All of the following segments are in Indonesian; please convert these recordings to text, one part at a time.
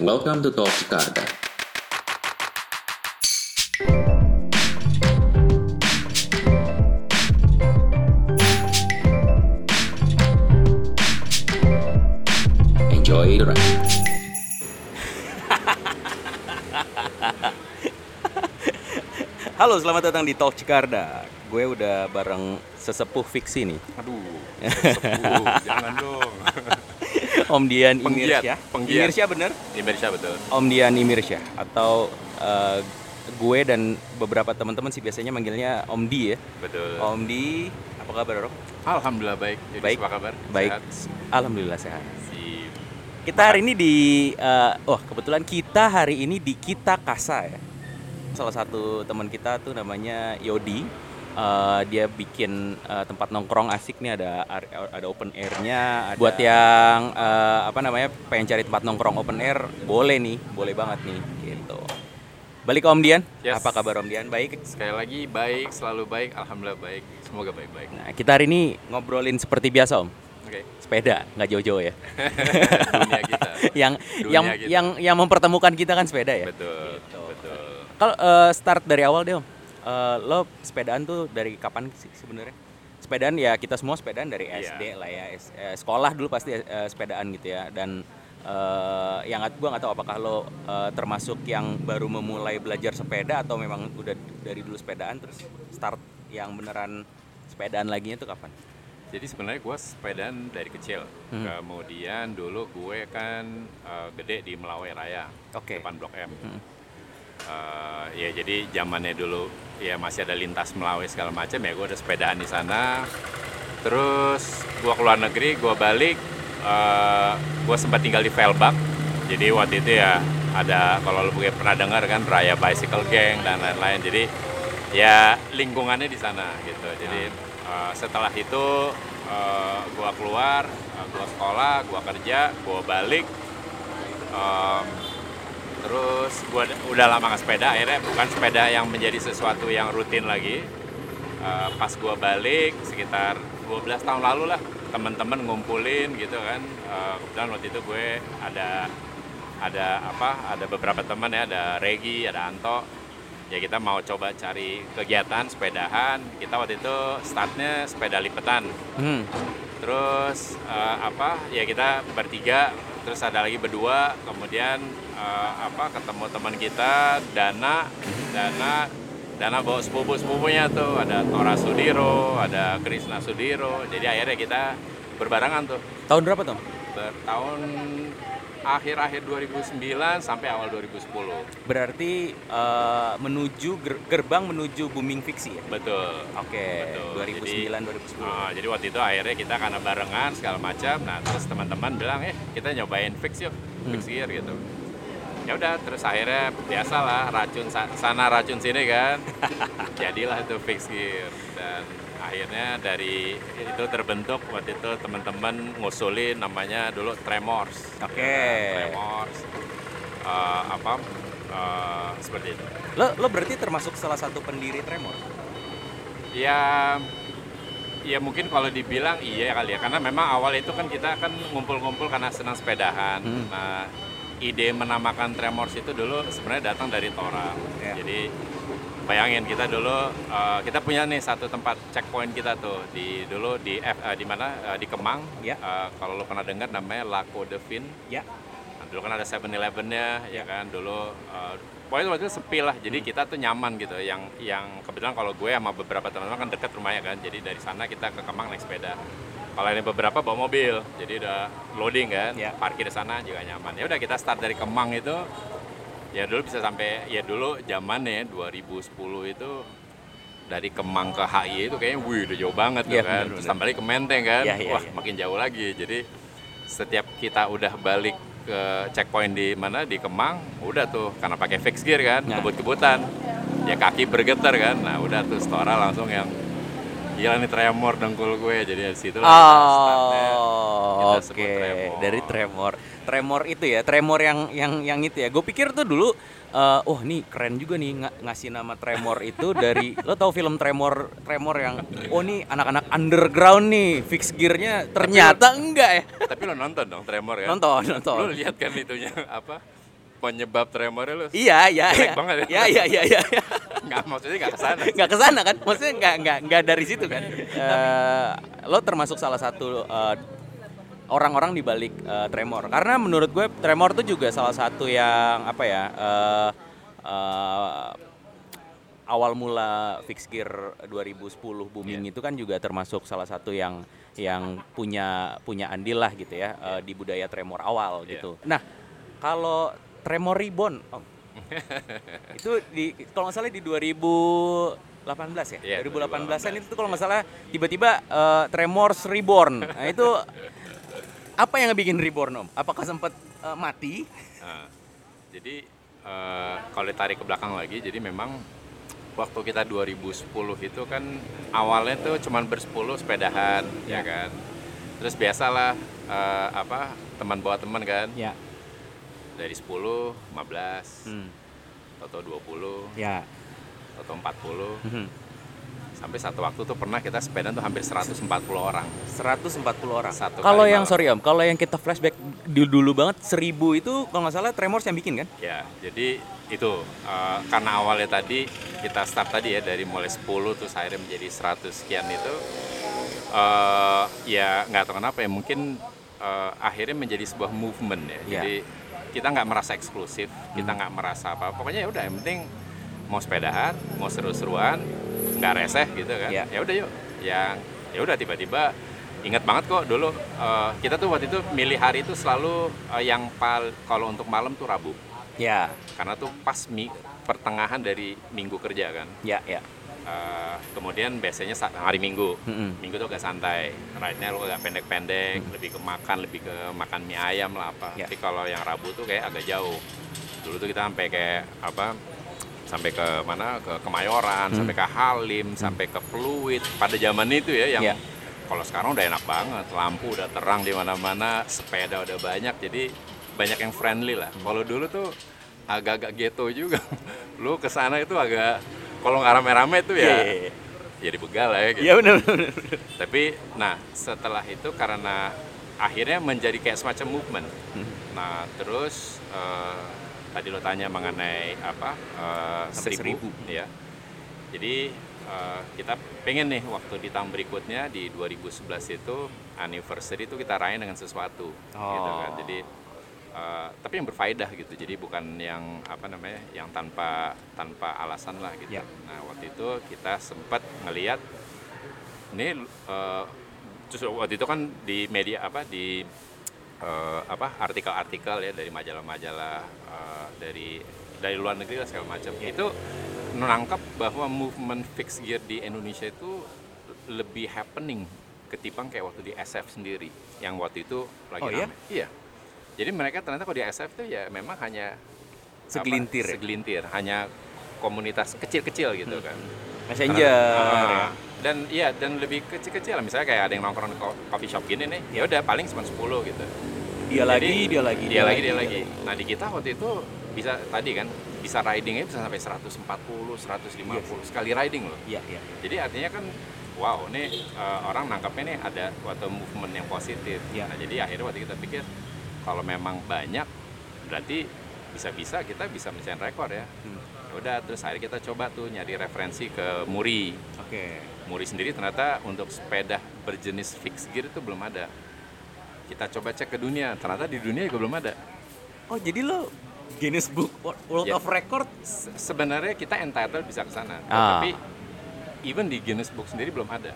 Welcome to Talk Jakarta. Enjoy the ride. Halo, selamat datang di Talk Cikarda. Gue udah bareng sesepuh fiksi nih. Aduh, sepuh, jangan dong. Om Dian Penggiat, Imirsya. penggiat. Imirsya bener? Indonesia betul. Om Dian Imirsya atau eh, gue dan beberapa teman-teman sih biasanya manggilnya Om Di ya. Betul. Om Di, apa kabar, Om? Alhamdulillah baik. Jadi Baik. apa kabar? Baik. Sehat? Alhamdulillah sehat. Kita hari ini di eh, oh kebetulan kita hari ini di Kita Kasa ya. Salah satu teman kita tuh namanya Yodi. Eh, dia bikin eh, tempat nongkrong asik nih ada ada open airnya. Buat yang eh, apa namanya pengen cari tempat nongkrong open air boleh nih, boleh banget nih gitu. Balik ke Om Dian. Yes. Apa kabar Om Dian? Baik. Sekali lagi baik, selalu baik. Alhamdulillah baik. Semoga baik-baik. Nah, kita hari ini ngobrolin seperti biasa Om. Oke. Sepeda, nggak jauh-jauh ya. Dunia kita. yang Dunia yang kita. yang yang mempertemukan kita kan sepeda ya. Betul. Gitu. Betul. Kalau eh, start dari awal deh om, Eh, lo sepedaan tuh dari kapan sih sebenarnya? Sepedaan ya kita semua sepedaan dari Iya. SD lah ya, S- eh, sekolah dulu pasti eh, sepedaan gitu ya. Dan eh, yang gue nggak tahu apakah lo eh, termasuk yang baru memulai belajar sepeda atau memang udah dari dulu sepedaan terus start yang beneran sepedaan laginya tuh kapan? Jadi sebenarnya gue sepedaan dari kecil. Hmm. Kemudian dulu gue kan eh, gede di Melawai Raya, Oke. depan Blok M. Hmm. Eh, ya jadi zamannya dulu ya masih ada lintas Melawai segala macam ya gue udah sepedaan di sana. Terus gue keluar negeri, gue balik, gue sempat tinggal di Velbak. Jadi waktu itu ya ada kalau mungkin pernah dengar kan Raya Bicycle Gang dan lain-lain. Jadi ya lingkungannya di sana gitu. Jadi eh, setelah itu gue keluar, gue sekolah, gue kerja, gue balik. Em, terus gue udah lama nggak sepeda, akhirnya bukan sepeda yang menjadi sesuatu yang rutin lagi. Eh, pas gue balik sekitar 12 tahun lalu lah teman-teman ngumpulin gitu kan. Eh, kebetulan waktu itu gue ada ada apa ada beberapa teman ya ada Regi ada Anto. Ya kita mau coba cari kegiatan sepedahan. Kita waktu itu startnya sepeda lipetan. Hmm. terus eh, apa ya kita bertiga terus ada lagi berdua. Kemudian eh, apa ketemu teman kita Dana Dana Dana bawa sepupu sepupunya tuh ada Tora Sudiro ada Krisna Sudiro jadi akhirnya kita berbarengan tuh Tahun berapa tuh? bertahun akhir-akhir 2009 sampai awal 2010 Berarti eh, menuju ger- gerbang menuju booming fiksi ya? betul Oke, Betul. 2009 2010. Ah, jadi waktu itu akhirnya kita karena barengan segala macam. Nah terus teman-teman bilang, eh kita nyobain fix yuk, fix gear gitu. Ya udah, terus akhirnya biasalah racun sa- sana racun sini kan. Jadilah itu fix gear dan akhirnya dari itu terbentuk waktu itu teman-teman ngusulin namanya dulu Tremors. Oke. Ya, Tremors. Eh, apa? eh, seperti itu. Lo lo berarti termasuk salah satu pendiri Tremor. Ya, ya mungkin kalau dibilang iya kali ya, karena memang awal itu kan kita kan ngumpul-ngumpul karena senang sepedahan. Hmm. Nah, ide menamakan Tremors itu dulu sebenarnya datang dari Tora. Ya. Jadi bayangin kita dulu eh, kita punya nih satu tempat checkpoint kita tuh di dulu di F, eh, di mana Eh, di Kemang. Ya. Eh, kalau lo pernah dengar namanya Laco de Vin. Ya. Nah, dulu kan ada 7-Eleven-nya, ya kan. Dulu uh, pokoknya waktu itu sepi lah. Jadi kita tuh nyaman gitu. Yang yang kebetulan kalau gue sama beberapa teman-teman kan deket rumahnya kan. Jadi dari sana kita ke Kemang naik sepeda. Kalau ini beberapa bawa mobil, jadi udah loading kan, Ya. parkir di sana juga nyaman. Ya udah kita start dari Kemang itu, ya dulu bisa sampai ya dulu zamannya 2010 itu dari Kemang ke HI itu kayaknya wih udah jauh banget tuh Iya, kan. bener, tambah lagi ke Menteng kan, Iya, iya, wah iya. makin jauh lagi. Jadi setiap kita udah balik ke checkpoint di mana di Kemang, udah tuh karena pakai fix gear kan, Nah. kebut-kebutan, ya kaki bergetar kan, nah udah tuh Stora langsung yang gila nih tremor dengkul gue, jadi dari situ startnya Oh, kita oke. sebut tremor. Dari tremor. Tremor itu ya, tremor yang yang yang itu ya. Gue pikir tuh dulu eh oh nih keren juga nih nga- ngasih nama tremor itu dari lo tau film tremor tremor yang oh nih anak-anak underground nih fix gearnya ternyata enggak ya Tapi lo nonton dong tremor kan? nonton Lo nonton lihat kan itunya apa? Penyebab tremornya lu Iya, iya, iya. banget ya. Iya, iya, iya, iya. nggak maksudnya nggak ke sana nggak ke sana kan maksudnya nggak nggak nggak dari situ kan Eh, lo termasuk salah satu eh, orang-orang di balik eh, tremor karena menurut gue tremor tuh juga salah satu yang apa ya eh, eh, awal mula fix gear 2010 booming itu kan juga termasuk salah satu yang yang punya punya andil lah gitu ya eh, di budaya tremor awal Iya. gitu nah kalau tremor reborn. Oh, itu di kalau nggak salah di 2018 ya? Iya, 2018an itu tuh kalau nggak salah tiba-tiba eh, Tremors Reborn. Nah itu apa yang bikin Reborn om? Apakah sempat eh, mati? Nah, jadi eh, kalau ditarik ke belakang lagi, jadi memang waktu kita 2010 itu kan awalnya tuh cuman bersepuluh sepedahan, ya, Ya. kan. Terus biasalah eh, apa teman bawa teman kan, ya dari 10, 15, hmm. atau 20, ya atau 40, Mhm. sampai satu waktu tuh pernah kita sepeda tuh hampir 140 orang. 140 orang Satu kalau yang malam. sorry om kalau yang kita flashback di dulu banget 1000 itu kalau nggak salah Tremors yang bikin kan Ya, jadi itu eh, karena awalnya tadi kita start tadi ya dari mulai 10 terus akhirnya menjadi 100 sekian itu eh ya nggak tahu kenapa ya mungkin eh, akhirnya menjadi sebuah movement ya. Ya. Jadi kita nggak merasa eksklusif, kita nggak merasa apa. Pokoknya ya udah yang penting mau sepedahan, mau seru-seruan, nggak reseh gitu kan. Ya. Ya udah yuk. Yang ya udah tiba-tiba ingat banget kok dulu eh, kita tuh waktu itu milih hari itu selalu eh, yang pal kalau untuk malam tuh Rabu ya karena tuh pas mi pertengahan dari minggu kerja kan ya ya Eh, kemudian biasanya sa- hari minggu. Mm-mm. minggu tuh agak santai. Ride-nya lu agak pendek-pendek lebih ke makan lebih ke makan mie ayam lah apa. Ya. tapi kalau yang rabu tuh kayak agak jauh. Dulu tuh kita sampai kayak apa sampai ke mana? Ke Kemayoran Hmm. sampai ke Halim sampai ke Fluid pada zaman itu ya yang Ya. kalau sekarang udah enak banget. Lampu udah terang di mana-mana sepeda udah banyak. Jadi banyak yang friendly lah. Kalau dulu tuh agak-agak ghetto juga. Lu ke sana itu agak kalau nggak rame-rame tuh ya iya. jadi begal lah ya gitu. Iya benar benar. Tapi nah setelah itu karena akhirnya menjadi kayak semacam movement. Hmm. Nah terus eh, tadi lo tanya mengenai apa eh, Sampai seribu, ya. Jadi eh, kita pengen nih waktu di tahun berikutnya di 2011 itu anniversary itu kita rayain dengan sesuatu, gitu kan. Oh. Jadi eh, tapi yang berfaedah gitu. Jadi bukan yang apa namanya, yang tanpa tanpa alasan lah gitu. Ya. Nah waktu itu kita sempat ngelihat ini terus waktu itu kan di media apa di eh, apa artikel-artikel ya dari majalah-majalah eh, dari dari luar negeri lah segala macam itu menangkap bahwa movement fixed gear di Indonesia itu lebih happening ketimbang kayak waktu di SF sendiri yang waktu itu lagi Oh, iya? rame. Iya. Jadi mereka ternyata kalau di SF itu ya memang hanya Segelintir apa, ya? segelintir, hanya komunitas kecil-kecil gitu Hmm. kan. Messenger. Ah, dan iya dan lebih kecil-kecil lah misalnya kayak ada yang nongkrong di co- coffee shop gini nih ya udah paling cuma 10 gitu Dia lagi, Jadi, dia lagi, dia lagi dia lagi nah di kita waktu itu bisa tadi kan bisa ridingnya bisa sampai 140 150 sekali riding loh Iya, iya. jadi artinya kan wow ini eh, orang nangkapnya nih ada suatu movement yang positif Ya. nah jadi akhirnya waktu kita pikir kalau memang banyak berarti bisa-bisa kita bisa mencapai rekor ya Hmm. Ya udah terus akhirnya kita coba tuh nyari referensi ke Muri Oke. Muri sendiri ternyata untuk sepeda berjenis fixed gear itu belum ada. Kita coba cek ke dunia, ternyata di dunia juga belum ada. Oh, jadi lo Guinness Book World Ya. of Record Se- Sebenarnya kita entitled bisa ke sana, Ah. tapi even di Guinness Book sendiri belum ada.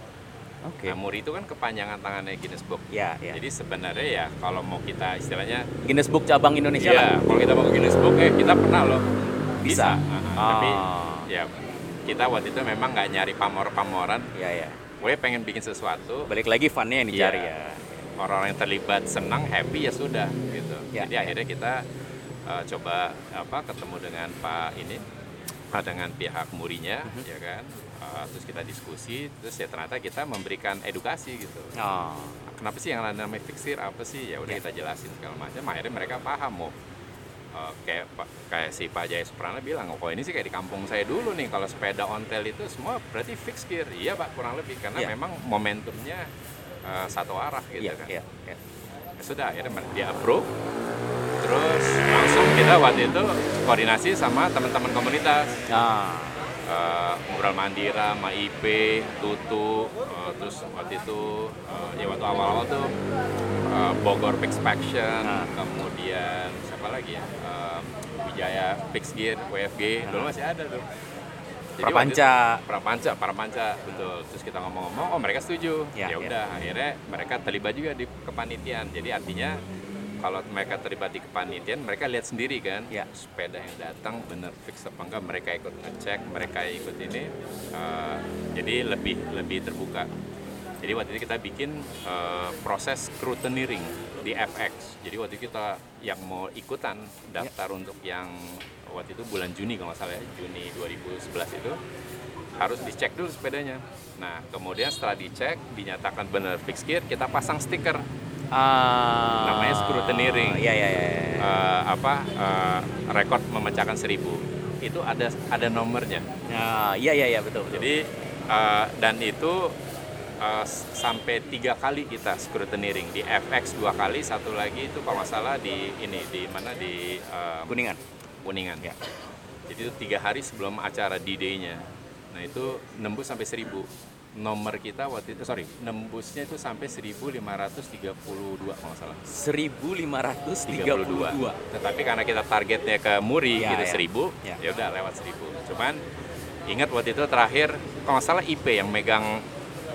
Oke. Nah, Muri itu kan kepanjangan tangannya Guinness Book. Ya, ya. Jadi sebenarnya ya kalau mau kita istilahnya, Guinness Book cabang Indonesia lah. ya kalau kita mau ke Guinness Book, eh kita pernah loh. Bisa. Ah, ah. Ah. Tapi ya kita waktu itu memang nggak nyari pamor-pamoran. Ya, ya. Gue pengen bikin sesuatu, Balik lagi funnya yang dicari Iya. ya. orang-orang yang terlibat senang happy ya sudah gitu Ya, jadi ya. akhirnya kita uh, coba apa ketemu dengan pak ini uh, dengan pihak murinya Mhm. ya kan Uh, terus kita diskusi terus ya ternyata kita memberikan edukasi gitu Oh. kenapa sih yang namanya fixir apa sih ya udah Ya. kita jelasin segala macam akhirnya mereka paham mau uh, kayak Pak- kayak si Pak Jaya Suprana bilang oh ini sih kayak di kampung saya dulu nih kalau sepeda ontel itu semua berarti fix gear iya pak kurang lebih karena Ya. memang momentumnya uh, satu arah gitu Iya, kan iya, iya. Ya sudah akhirnya dia approve terus langsung kita waktu itu koordinasi sama teman-teman komunitas Ah. Eh, ngobrol Mandira, sama IP, Tutu, eh, terus waktu itu eh, ya waktu awal-awal tuh eh, Bogor Pix Faction, Nah. kemudian siapa lagi ya Eh, Wijaya Pix Gear, WFG, dulu masih ada tuh. Jadi waktu itu- Prapanca. Prapanca, Prapanca, betul. Terus kita ngomong-ngomong, oh mereka setuju. Ya, Ya ya. udah, akhirnya mereka terlibat juga di kepanitiaan. Jadi artinya kalau mereka terlibat di kepanitiaan, mereka lihat sendiri kan, Ya. sepeda yang datang bener fix apa enggak. Mereka ikut ngecek, mereka ikut ini. eh, jadi lebih lebih terbuka. Jadi waktu itu kita bikin eh, proses scrutineering di FX. Jadi waktu itu kita yang mau ikutan daftar untuk yang waktu itu bulan Juni kalau nggak salah ya, Juni 2011 itu harus dicek dulu sepedanya. Nah, kemudian setelah dicek, dinyatakan benar fix gear, kita pasang stiker Ah. Namanya scrutineering. Iya iya iya. eh, apa eh, rekor memecahkan seribu. Itu ada ada nomornya. Nah, iya iya iya betul. betul. Jadi eh, dan itu s- sampai tiga kali kita scrutineering di FX dua kali, satu lagi itu kalau nggak salah di ini di mana di eh, kuningan. Kuningan. Ya. Jadi itu tiga hari sebelum acara D-Day-nya. Nah itu nembus sampai 1000. Nomor kita waktu itu, sorry, nembusnya itu sampai 1532 kalau nggak salah. 1532. Tetapi karena kita targetnya ke Muri Ya, gitu ya. 1000, Ya. ya udah lewat 1000. Cuman ingat waktu itu terakhir kalau nggak salah IP yang megang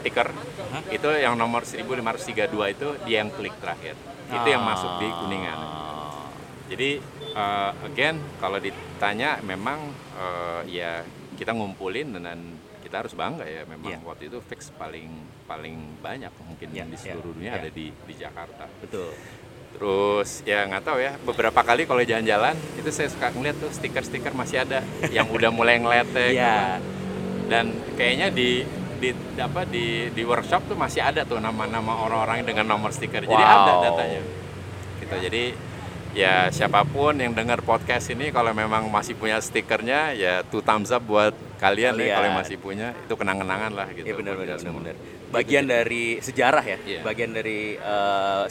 tiker Hah? itu yang nomor 1532 itu dia yang klik terakhir. Itu yang masuk di Kuningan. Ah. Jadi uh, again kalau ditanya memang uh, ya kita ngumpulin dan kita harus bangga ya memang Iya. waktu itu fix paling paling banyak mungkin Iya, di iya, seluruh dunia iya. ada di di Jakarta. Betul. Terus ya nggak tahu ya beberapa kali kalau jalan-jalan itu saya suka ngeliat tuh stiker-stiker masih ada yang udah mulai ngeletek Iya. dan kayaknya di di apa di di workshop tuh masih ada tuh nama-nama orang-orang dengan nomor stiker. Jadi Wow. ada datanya. Gitu. Jadi ya siapa pun yang dengar podcast ini kalau memang masih punya stikernya ya two thumbs up buat kalian nih Kalian. kalau yang masih punya itu kenang-kenangan lah gitu. Iya benar benar kita benar. Bagian dari sejarah ya, Iya. bagian dari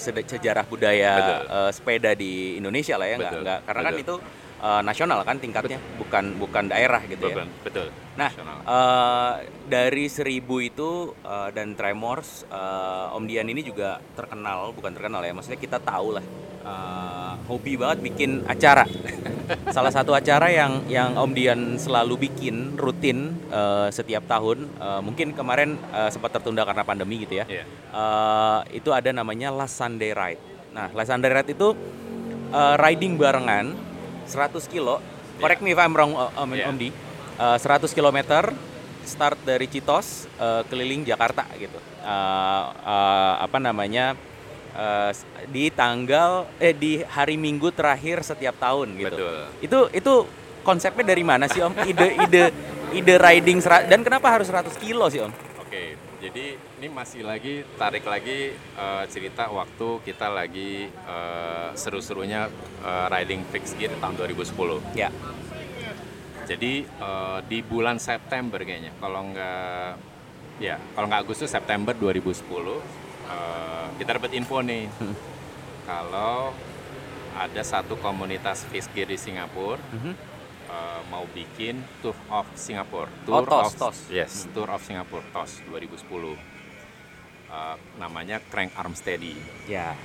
sede- sejarah budaya Betul. eh, sepeda di Indonesia lah ya, nggak Betul, nggak karena kan betul. itu eh, nasional kan tingkatnya, bukan bukan daerah gitu ya. Betul, betul. Nah, Nasional. eh, dari seribu itu eh, dan Tremors, eh, Om Dian ini juga terkenal, bukan terkenal ya, maksudnya kita tahu lah, eh, hobi banget bikin acara. Salah satu acara yang yang Om Dian selalu bikin rutin eh, setiap tahun, eh, mungkin kemarin eh, sempat tertunda karena pandemi gitu ya. Iya. Eh, itu ada namanya Last Sunday Ride. Nah, Last Sunday Ride itu eh, riding barengan 100 kilo. Correct me if I'm wrong, uh, Om, Iya. Om Di. Eh, 100 km start dari Citos eh, keliling Jakarta gitu. Eh, eh, apa namanya? eh, s- di tanggal eh di hari Minggu terakhir setiap tahun gitu. Betul. Itu itu konsepnya dari mana sih Om? Ide ide ide riding dan kenapa harus 100 kilo sih Om? Oke, jadi ini masih lagi tarik lagi eh, cerita waktu kita lagi eh, seru-serunya eh, riding fix gear tahun 2010. Ya. Jadi eh, di bulan September kayaknya, kalau nggak ya kalau nggak Agustus September 2010 eh, kita dapat info nih kalau ada satu komunitas fix gear di Singapura Mhm. eh, mau bikin Tour of Singapore. Oh, Tour TOS, of, TOS. Yes, Tour of Singapore TOS 2010. Eh, namanya Crank Arm Steady. Ya.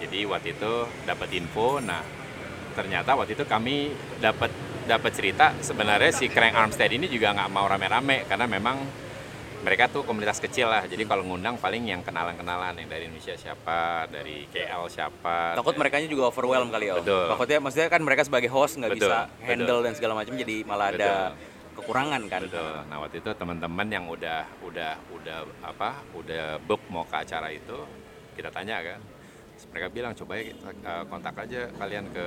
Jadi waktu itu dapat info, nah ternyata waktu itu kami dapat dapat cerita sebenarnya si Crank Arm Steady ini juga nggak mau rame-rame karena memang mereka tuh komunitas kecil lah. Jadi kalau ngundang paling yang kenalan-kenalan yang dari Indonesia siapa, dari KL siapa. Takut mereka juga overwhelm kali ya. Betul. Takutnya maksudnya kan mereka sebagai host nggak Betul, bisa handle dan segala macam jadi malah ada kekurangan kan. Betul. Nah waktu itu teman-teman yang udah udah udah apa udah book mau ke acara itu kita tanya kan. Terus mereka bilang coba ya kita, eh, kontak aja kalian ke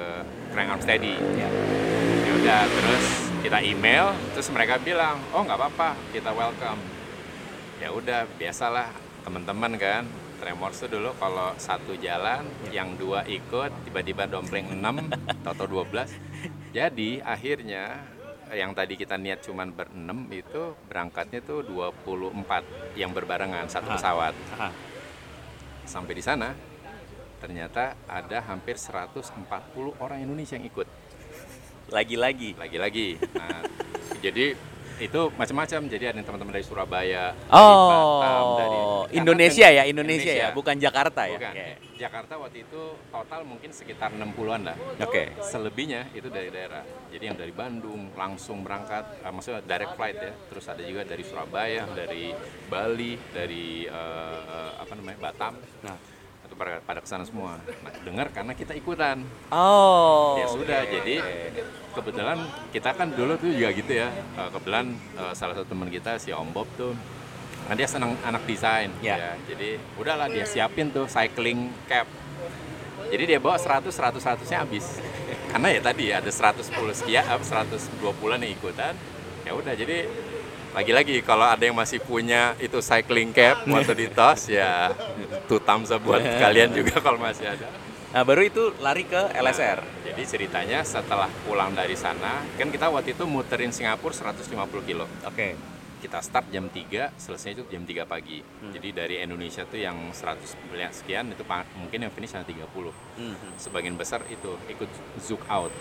Crank Arm Steady. Ya. Ya udah terus kita email terus mereka bilang oh nggak apa-apa kita welcome. Ya udah biasalah teman-teman kan. Tremors itu dulu kalau satu jalan, yang dua ikut, tiba-tiba dompleng 6 atau 12. Jadi akhirnya yang tadi kita niat cuman berenam itu berangkatnya tuh 24 yang berbarengan satu pesawat. Aha. Sampai di sana ternyata ada hampir 140 orang Indonesia yang ikut. Lagi-lagi. Lagi-lagi. Nah, jadi itu macam-macam. Jadi ada teman-teman dari Surabaya, dari Oh, Batam, dari Indonesia kan- ya, Indonesia, ya, bukan Jakarta ya. Bukan. Oke. Jakarta waktu itu total mungkin sekitar 60-an lah. Oke. Selebihnya itu dari daerah. Jadi yang dari Bandung langsung berangkat, eh, maksudnya direct flight ya. Terus ada juga dari Surabaya, dari Bali, dari eh, eh, apa namanya Batam. Nah. Itu pada, pada ke sana semua. Nah, dengar karena kita ikutan. Oh. ya sudah, oke. jadi kebetulan kita kan dulu tuh juga gitu ya. Eh, kebetulan eh, salah satu teman kita si Om Bob tuh kan dia senang anak desain Ya. Jadi udahlah dia siapin tuh cycling cap. Jadi dia bawa 100 100 100-nya habis. Karena ya tadi ada 110 sekian, apa 120-an yang ikutan. Ya udah jadi lagi-lagi kalau ada yang masih punya itu cycling cap waktu di tos ya two thumbs up buat kalian juga kalau masih ada. Nah, baru itu lari ke LSR. Nah, jadi ceritanya setelah pulang dari sana, kan kita waktu itu muterin Singapura 150 kilo. Oke. Kita start jam 3, selesai itu jam 3 pagi. Jadi dari Indonesia tuh yang 100 sekian itu mungkin yang finish hanya 30. Mhm. Sebagian besar itu ikut zook out.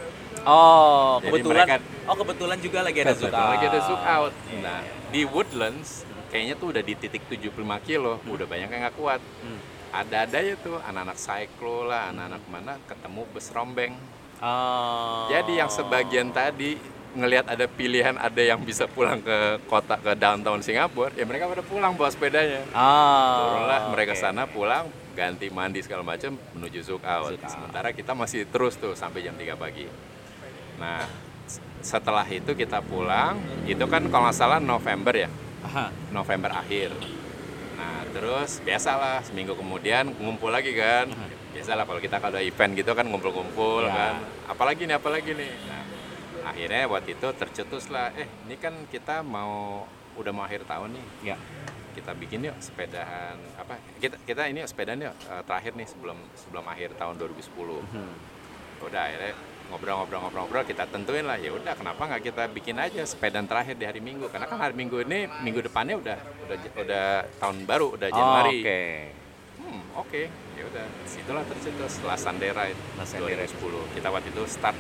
Oh, Jadi kebetulan. mereka- Oh, kebetulan juga lagi ada zoom Kebetulan Lagi ada zook out. Iya, Nah, iya. di Woodlands kayaknya tuh udah di titik 75 kilo, udah banyak yang nggak kuat. Hmm. Ada-ada ya tuh anak-anak cyclo lah, anak-anak mana ketemu bus rombeng. Oh. Jadi yang sebagian tadi ngelihat ada pilihan ada yang bisa pulang ke kota ke downtown Singapura, ya mereka pada pulang bawa sepedanya. Oh. Turunlah mereka sana pulang ganti mandi segala macam menuju Zook Out. Sementara kita masih terus tuh sampai jam 3 pagi. Nah, setelah itu kita pulang, itu kan kalau nggak salah November ya, Aha. November akhir. Nah, terus biasalah seminggu kemudian ngumpul lagi kan. Biasalah kalau kita kalau ada event gitu kan ngumpul-ngumpul Ya. kan. Apalagi nih, apalagi nih. Nah, akhirnya waktu itu tercetus lah, eh ini kan kita mau udah mau akhir tahun nih. Ya. Kita bikin yuk sepedahan apa? Kita kita ini sepedaan yuk eh, terakhir nih sebelum sebelum akhir tahun 2010 Hmm. udah akhirnya ngobrol-ngobrol-ngobrol-ngobrol kita tentuin lah ya udah kenapa nggak kita bikin aja sepedaan terakhir di hari Minggu karena kan hari Minggu ini minggu depannya udah udah udah tahun baru udah Oh, Januari Oke. Hmm oke ya udah situlah tercetus setelah Sandera itu Sandera 2010 kita waktu itu start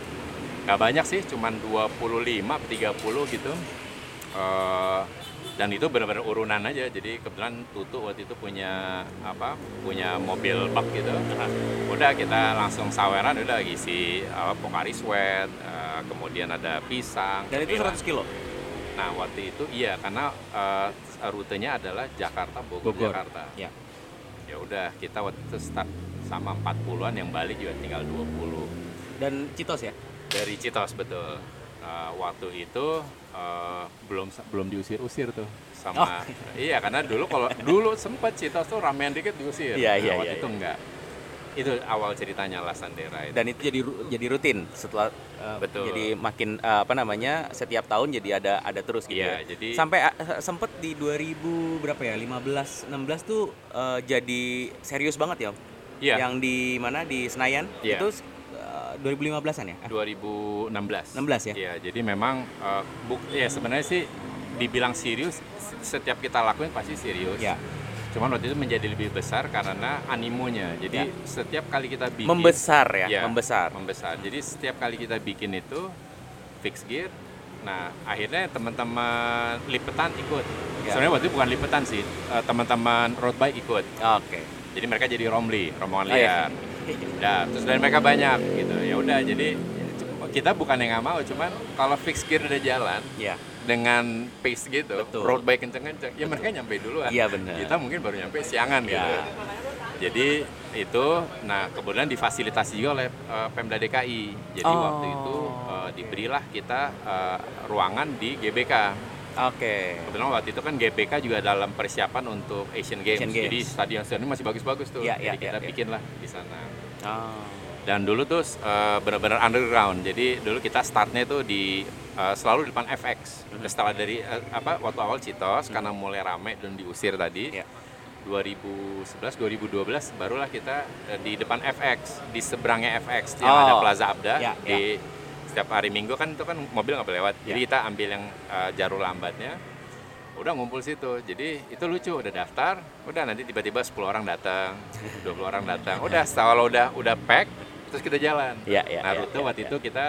nggak banyak sih cuman 25 30 gitu Eh, dan itu benar-benar urunan aja jadi kebetulan Tutu waktu itu punya apa punya mobil bak gitu udah kita langsung saweran udah isi apa Pokari Sweat eh, kemudian ada pisang Dan itu cemilan. 100 kilo. nah waktu itu iya karena eh, rutenya adalah Jakarta Bogor, Bogor. Jakarta Ya. Ya udah kita waktu itu start sama 40-an yang balik juga tinggal 20 Dan Citos ya? dari Citos betul. Eh, waktu itu eh, belum belum diusir-usir tuh sama iya karena dulu kalau dulu sempat Citos tuh ramean dikit diusir. Iya, iya, waktu iya, itu iya. enggak itu awal ceritanya La Sandera itu Dan itu jadi jadi rutin setelah uh, Betul. jadi makin uh, apa namanya setiap tahun jadi ada ada terus gitu. Iya, ya. jadi- sampai uh, sempet di 2000 berapa ya? 15 16 tuh uh, jadi serius banget ya. Iya. Yang di mana di Senayan Iya. itu uh, 2015-an ya? Ah, 2016 16 ya? Iya, jadi memang eh, buk ya sebenarnya sih dibilang serius setiap kita lakuin pasti serius. Ya. Cuman waktu itu menjadi lebih besar karena animonya. Jadi Ya. setiap kali kita bikin Membesar ya, Iya, membesar. membesar. Jadi setiap kali kita bikin itu fix gear. Nah, akhirnya teman-teman lipetan ikut. Ya. Sebenarnya waktu itu bukan lipetan sih, eh, teman-teman road bike ikut. Oke. Jadi mereka jadi romli, rombongan Oh, iya. liar. Udah, terus dari mereka banyak gitu. Ya udah, jadi kita bukan yang nggak mau, cuman kalau fix gear udah jalan Ya. Dengan pace gitu, Betul. road bike kenceng-kenceng, ya mereka nyampe duluan. Iya, benar. Kita mungkin baru nyampe siangan gitu. Ya. Jadi itu, nah kemudian difasilitasi juga oleh eh, Pemda DKI. Jadi Oh. waktu itu eh, diberilah kita eh, ruangan di GBK. Oke. Kebetulan waktu itu kan GBK juga dalam persiapan untuk Asian Games. Asian Games. Jadi stadion-stadion masih bagus-bagus tuh. Iya, Jadi iya, kita iya, iya. bikinlah di sana. Oh. Dan dulu tuh eh, benar-benar underground. Jadi dulu kita startnya tuh di eh, selalu di depan FX. Mhm. Setelah dari eh, apa waktu awal Citos karena mulai rame dan diusir tadi. Iya. 2011 2012 barulah kita eh, di depan FX, di seberangnya FX yang Oh. ada Plaza Abda Ya, di setiap hari Minggu kan itu kan mobil nggak boleh lewat. Jadi Ya. kita ambil yang eh, jalur lambatnya. udah ngumpul situ jadi itu lucu udah daftar udah nanti tiba-tiba 10 orang datang 20 orang datang udah kalau udah udah pack terus kita jalan Iya, iya, rute iya, waktu iya. itu kita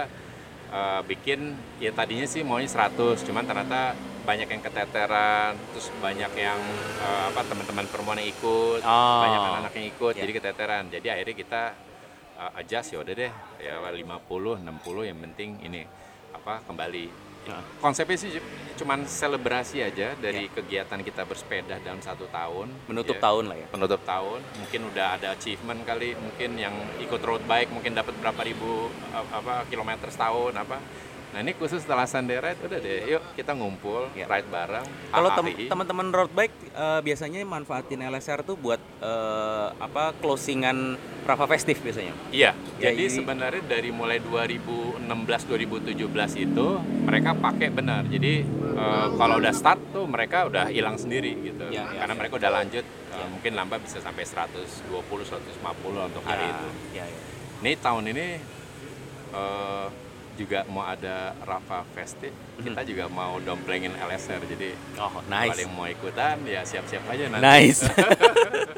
eh, bikin ya tadinya sih maunya 100 cuman ternyata banyak yang keteteran terus banyak yang eh, apa teman-teman perempuan yang ikut Oh. banyak anak-anak yang ikut Iya. jadi keteteran jadi akhirnya kita eh, adjust ya udah deh ya 50 60 yang penting ini apa kembali Konsepnya sih cuman selebrasi aja dari kegiatan kita bersepeda dalam satu tahun. Menutup Ya, tahun lah ya. penutup tahun. Mungkin udah ada achievement kali. Mungkin yang ikut road bike mungkin dapat berapa ribu apa kilometer setahun apa nah ini khusus setelah Sunday Ride udah deh yuk kita ngumpul Ya. ride bareng Kalau teman-teman road bike eh, biasanya manfaatin LSR tuh buat eh, apa closingan Rafa Festif biasanya. Iya, Ya, jadi ini- sebenarnya dari mulai 2016-2017 itu mereka pakai benar. Jadi eh, kalau udah start tuh mereka udah hilang sendiri gitu. Ya, ya, Karena ya. mereka udah lanjut eh, mungkin lambat bisa sampai 120 150 untuk hari itu. Ya, ya. Ini tahun ini eh, juga mau ada Rafa Festive, kita juga mau domplengin LSR. Jadi Oh, nice. yang mau ikutan ya siap-siap aja nanti. Nice.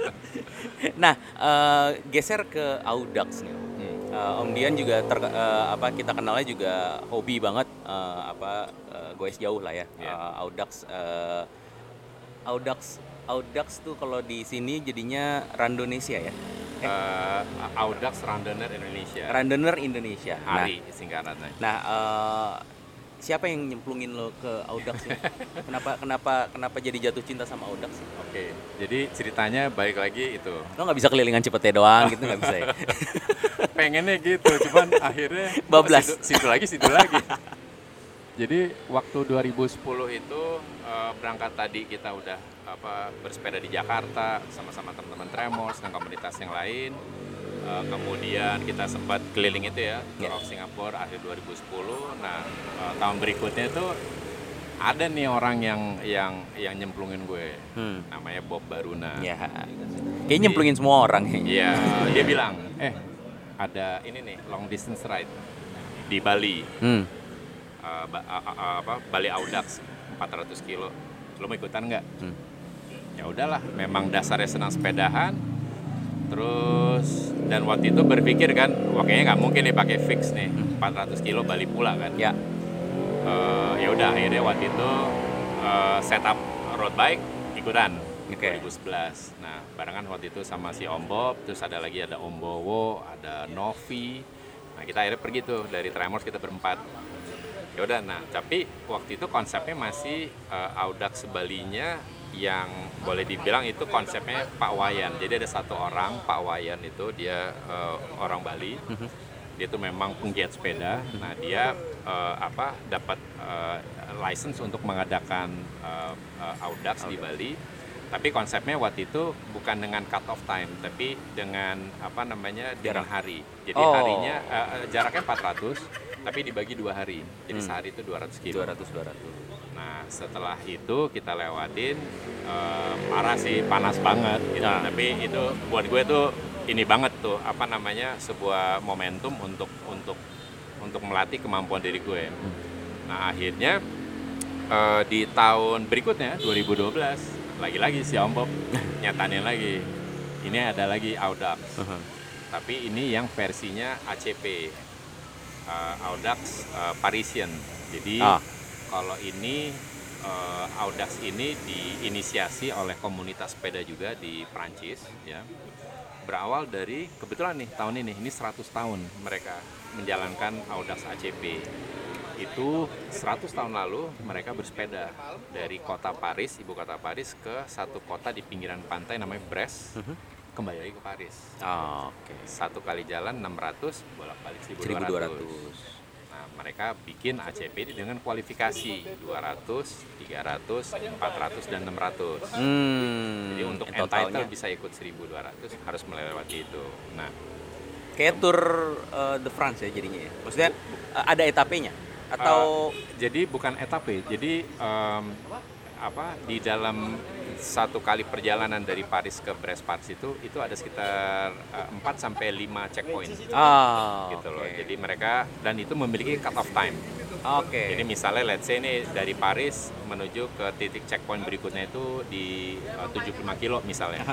nah, eh, geser ke Audax nih. Hmm. Eh, Om Dian juga ter, eh, apa kita kenalnya juga hobi banget eh, apa eh, goes jauh lah ya. Iya. Eh, Audax eh, Audax Audax tuh kalau di sini jadinya Randonesia ya. Eh, Audax Runner Indonesia. Rundoner Indonesia. Nah, Hari singkatannya. Nah, eh, siapa yang nyemplungin lo ke Audax ya? kenapa kenapa kenapa jadi jatuh cinta sama Audax? Oke, jadi ceritanya balik lagi itu. Lo nggak bisa kelilingan Cipete doang gitu nggak bisa ya? Pengennya gitu, cuman akhirnya Bablas. Situ, situ lagi, situ lagi. Jadi waktu 2010 itu eh, berangkat tadi kita udah apa bersepeda di Jakarta sama-sama teman-teman Tremors dan komunitas yang lain. Eh, kemudian kita sempat keliling itu ya, Ya. Tour of Singapore akhir 2010. Nah, eh, tahun berikutnya itu ada nih orang yang yang yang nyemplungin gue. Hmm. Namanya Bob Baruna. Ya, kayaknya nyemplungin semua orang. Iya, dia bilang, eh ada ini nih long distance ride di Bali, Hmm. Eh, ba- a- a- apa Bali Audax 400 kilo. Lo mau ikutan nggak? Hmm. Ya udahlah, memang dasarnya senang sepedahan. Terus dan waktu itu berpikir kan, wah kayaknya nggak mungkin nih pakai fix nih 400 kilo Bali pula kan. Ya, Eh, ya udah akhirnya waktu itu eh, setup road bike ikutan Oke. 2011. Nah barengan waktu itu sama si Om Bob, terus ada lagi ada Om Bowo, ada Novi. Nah kita akhirnya pergi tuh dari Tremors kita berempat. Ya udah, nah tapi waktu itu konsepnya masih eh, Audax Balinya yang boleh dibilang itu konsepnya Pak Wayan. Jadi ada satu orang Pak Wayan itu dia eh, orang Bali dia tuh memang penggiat sepeda. Nah dia eh, apa dapat eh, license untuk mengadakan eh, eh, Audax di Bali. Tapi konsepnya waktu itu bukan dengan cut off time, tapi dengan apa namanya dengan hari. Jadi Oh. harinya eh, jaraknya 400, tapi dibagi dua hari. Jadi Hmm. sehari itu 200 kilo. 200 200. Nah setelah itu kita lewatin parah sih panas banget gitu. Nah. Tapi itu buat gue tuh ini banget tuh apa namanya sebuah momentum untuk untuk untuk melatih kemampuan diri gue. Nah akhirnya eh, di tahun berikutnya 2012 lagi-lagi si Om Bob nyatanin lagi ini ada lagi Audax Uh-huh. tapi ini yang versinya ACP eh, Audax eh, Parisian jadi Ah. Kalau ini eh, Audax ini diinisiasi oleh komunitas sepeda juga di Prancis ya berawal dari kebetulan nih tahun ini ini 100 tahun mereka menjalankan Audax ACP itu 100 tahun lalu mereka bersepeda dari kota Paris ibu kota Paris ke satu kota di pinggiran pantai namanya Brest Mhm. kembali lagi ke Paris Oh, Oke. satu kali jalan 600 bolak balik 1200. 1200. Nah, mereka bikin ACP dengan kualifikasi 200, 300, 400 dan 600. Hmm. Jadi untuk entitled bisa ikut 1200 harus melewati itu. Nah, kayak tour eh, de France ya jadinya ya. Maksudnya eh, ada etapenya atau jadi bukan etape. Jadi em, apa di dalam satu kali perjalanan dari Paris ke Brest Paris itu itu ada sekitar eh, 4 sampai 5 checkpoint. ah gitu loh. oke. Jadi mereka dan itu memiliki cut off time. Oke. Jadi misalnya let's say ini dari Paris menuju ke titik checkpoint berikutnya itu di uh, 75 kilo misalnya.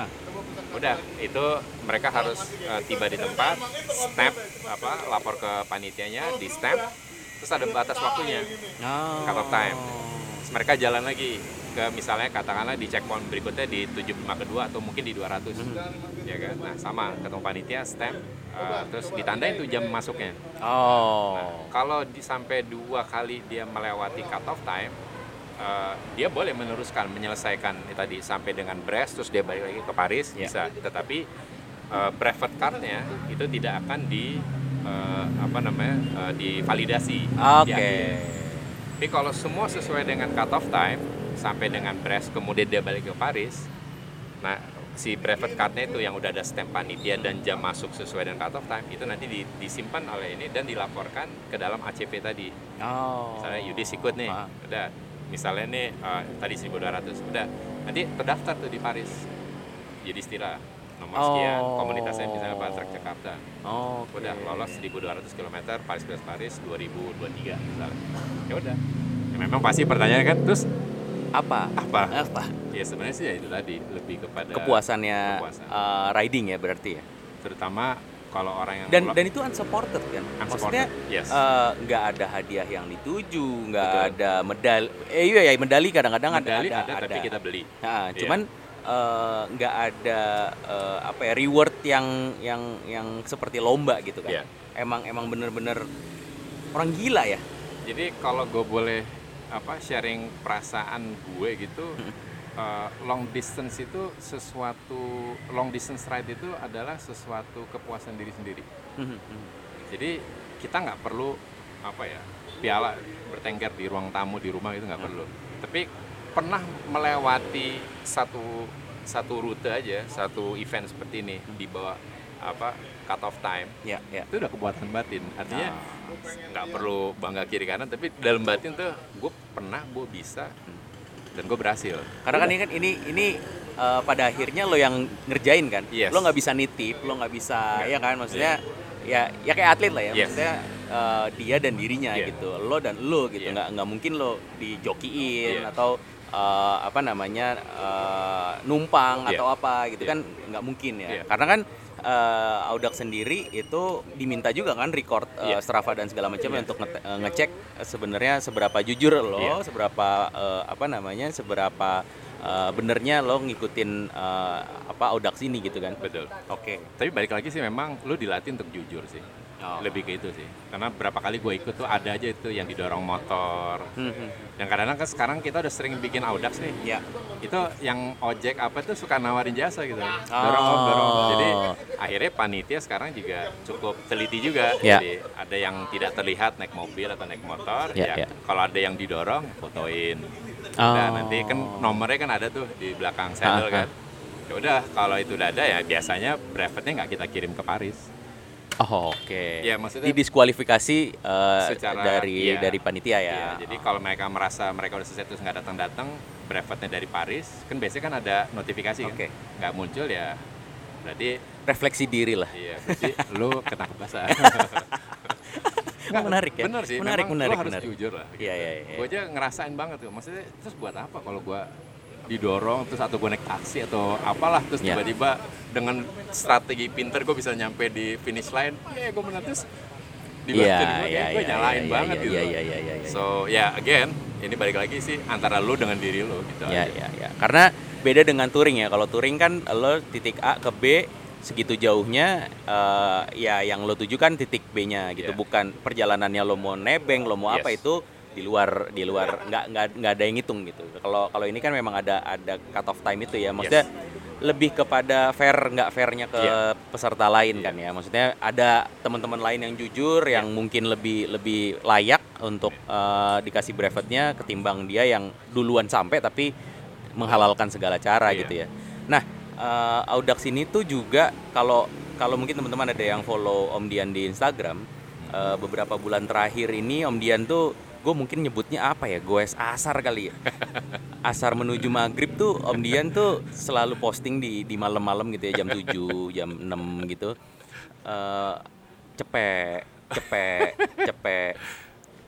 Udah, itu mereka harus uh, tiba di tempat, stamp apa, lapor ke panitianya, di stamp, terus ada batas waktunya, Oh. cut off time. Terus mereka jalan lagi ke misalnya katakanlah di checkpoint berikutnya di 75 kedua atau mungkin di 200 ya kan nah sama ketemu panitia stamp uh, terus ditandain tuh jam masuknya Oh. kalau di, sampai dua kali dia melewati cut off time, eh, dia boleh meneruskan menyelesaikan eh, tadi sampai dengan Brest terus dia balik lagi ke Paris Ya. bisa. Tetapi eh, brevet cardnya itu tidak akan di eh, apa namanya eh, divalidasi. Oke. di akhir. Tapi kalau semua sesuai dengan cut off time sampai dengan Brest kemudian dia balik ke Paris, nah si brevet cardnya itu yang udah ada stamp panitia dan jam masuk sesuai dengan cut off time itu nanti di- disimpan oleh ini dan dilaporkan ke dalam ACP tadi. Oh. Misalnya Yudis ikut nih, Paham. udah. Misalnya nih eh, tadi 1200, udah. Nanti terdaftar tuh di Paris. Yudis Tira nomor sekian, Oh. komunitasnya misalnya Batrek Jakarta. Oh. Udah lolos 1200 km Paris Paris Paris 2023 misalnya. Ya udah. Ya, memang pasti pertanyaannya kan terus Apa? apa? Apa? Ya sebenarnya sih ya itu tadi lebih kepada Kepuasannya kepuasan. uh, riding ya berarti ya. terutama kalau orang yang Dan lo- dan itu unsupported kan. Maksudnya unsupported. yes. eh, nggak ada hadiah yang dituju, nggak Betul. ada medali. Eh iya ya medali kadang-kadang ada medali ada, ada, tapi kita beli. Nah, Iya. cuman eh, nggak ada eh, apa ya reward yang yang yang seperti lomba gitu kan. Iya. Emang emang bener-bener orang gila ya. Jadi kalau gue boleh apa sharing perasaan gue gitu, uh, long distance itu sesuatu long distance ride itu adalah sesuatu kepuasan diri sendiri. Jadi kita nggak perlu apa ya piala bertengger di ruang tamu di rumah itu nggak perlu. Tapi pernah melewati satu satu rute aja, satu event seperti ini di bawah apa cut off time Ya, ya. itu udah kebuatan batin artinya Ah. Nggak perlu bangga kiri kanan tapi dalam batin tuh gue pernah gue bisa dan gue berhasil Karena kan ini kan ini ini eh, pada akhirnya lo yang ngerjain kan. Yes. Lo nggak bisa nitip, lo nggak bisa Nggak. ya kan maksudnya ya ya kayak atlet lah ya. Yes. Maksudnya eh, dia dan dirinya Yeah. gitu. Lo dan lo gitu. Yeah. nggak nggak mungkin lo dijokiin Yeah. atau eh, apa namanya eh, numpang Yeah. atau apa gitu Yeah. kan nggak mungkin ya. Yeah. Karena kan eh, Audax sendiri itu diminta juga kan record eh, Yeah. Strava dan segala macam Yeah. untuk nge- eh, ngecek sebenarnya seberapa jujur lo, Yeah. seberapa eh, apa namanya, seberapa eh, benernya lo ngikutin eh, apa Audax ini gitu kan. betul Oke. tapi balik lagi sih memang lu dilatih untuk jujur sih Oh. lebih ke itu sih karena berapa kali gue ikut tuh ada aja itu yang didorong motor Hmm, dan kadang-kadang kan sekarang kita udah sering bikin audax nih Ya. itu yang ojek apa tuh suka nawarin jasa gitu dorong Oh. dorong jadi akhirnya panitia sekarang juga cukup teliti juga Ya. jadi ada yang tidak terlihat naik mobil atau naik motor Ya, ya, ya. kalau ada yang didorong fotoin Oh. Nah, nanti kan nomornya kan ada tuh di belakang saddle Ah, ah. kan ya udah kalau itu udah ada ya biasanya brevetnya nggak kita kirim ke Paris Oh, oke. Ya, maksudnya- didiskualifikasi eh, Secara- dari iya. dari panitia ya. Iya, jadi kalau mereka merasa mereka udah selesai terus nggak datang datang brevetnya dari Paris kan biasanya kan ada notifikasi Oke. kan nggak muncul ya berarti refleksi diri lah. Iya, berarti lu kena basah. Oh, menarik ya. Bener sih, Menarik, menarik, lu harus menarik. jujur lah. Iya, iya, iya. Gue aja ngerasain banget tuh. Maksudnya terus buat apa kalau gue didorong terus atau gue naik taksi atau apalah terus Iya. tiba-tiba dengan strategi pinter gue bisa nyampe di finish line, ya gue menang terus Iya, dibantuin gue, iya, gue iya, nyalain iya, banget iya, gitu. iya, iya, iya, iya, iya. So ya again, ini balik lagi sih antara lu dengan diri lu gitu. Ya, aja. ya, ya. Karena beda dengan touring ya. Kalau touring kan lo titik A ke B segitu jauhnya eh, ya yang lo tuju kan titik B-nya gitu. Iya. Bukan perjalanannya lo mau nebeng, lo mau apa Yes. itu di luar di luar nggak nggak nggak ada yang ngitung gitu. Kalau kalau ini kan memang ada ada cut off time itu ya. Maksudnya lebih kepada fair nggak fairnya ke Iya. peserta lain kan ya. Maksudnya ada teman-teman lain yang jujur yang mungkin lebih lebih layak untuk eh, dikasih brevetnya ketimbang dia yang duluan sampai tapi menghalalkan segala cara Iya. gitu ya. Nah, eh, Audax ini tuh juga kalau kalau mungkin teman-teman ada yang follow Om Dian di Instagram eh, beberapa bulan terakhir ini Om Dian tuh gue mungkin nyebutnya apa ya goes asar kali ya asar menuju maghrib tuh Om Dian tuh selalu posting di di malam-malam gitu ya jam 7 jam 6 gitu eh cepek cepek cepek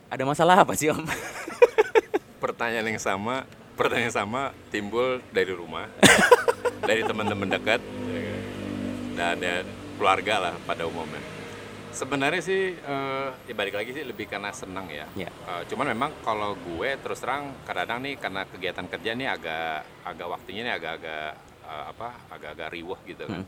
Ada masalah apa sih om? Pertanyaan yang sama, pertanyaan yang sama timbul dari rumah, dari teman-teman dekat, dan ya, keluarga lah pada umumnya. Sebenarnya sih, eh, ya balik lagi sih lebih karena senang ya. Ya. Eh, cuman memang kalau gue terus terang kadang-kadang nih karena kegiatan kerja nih agak agak waktunya nih agak-agak eh, apa agak-agak riuh gitu kan.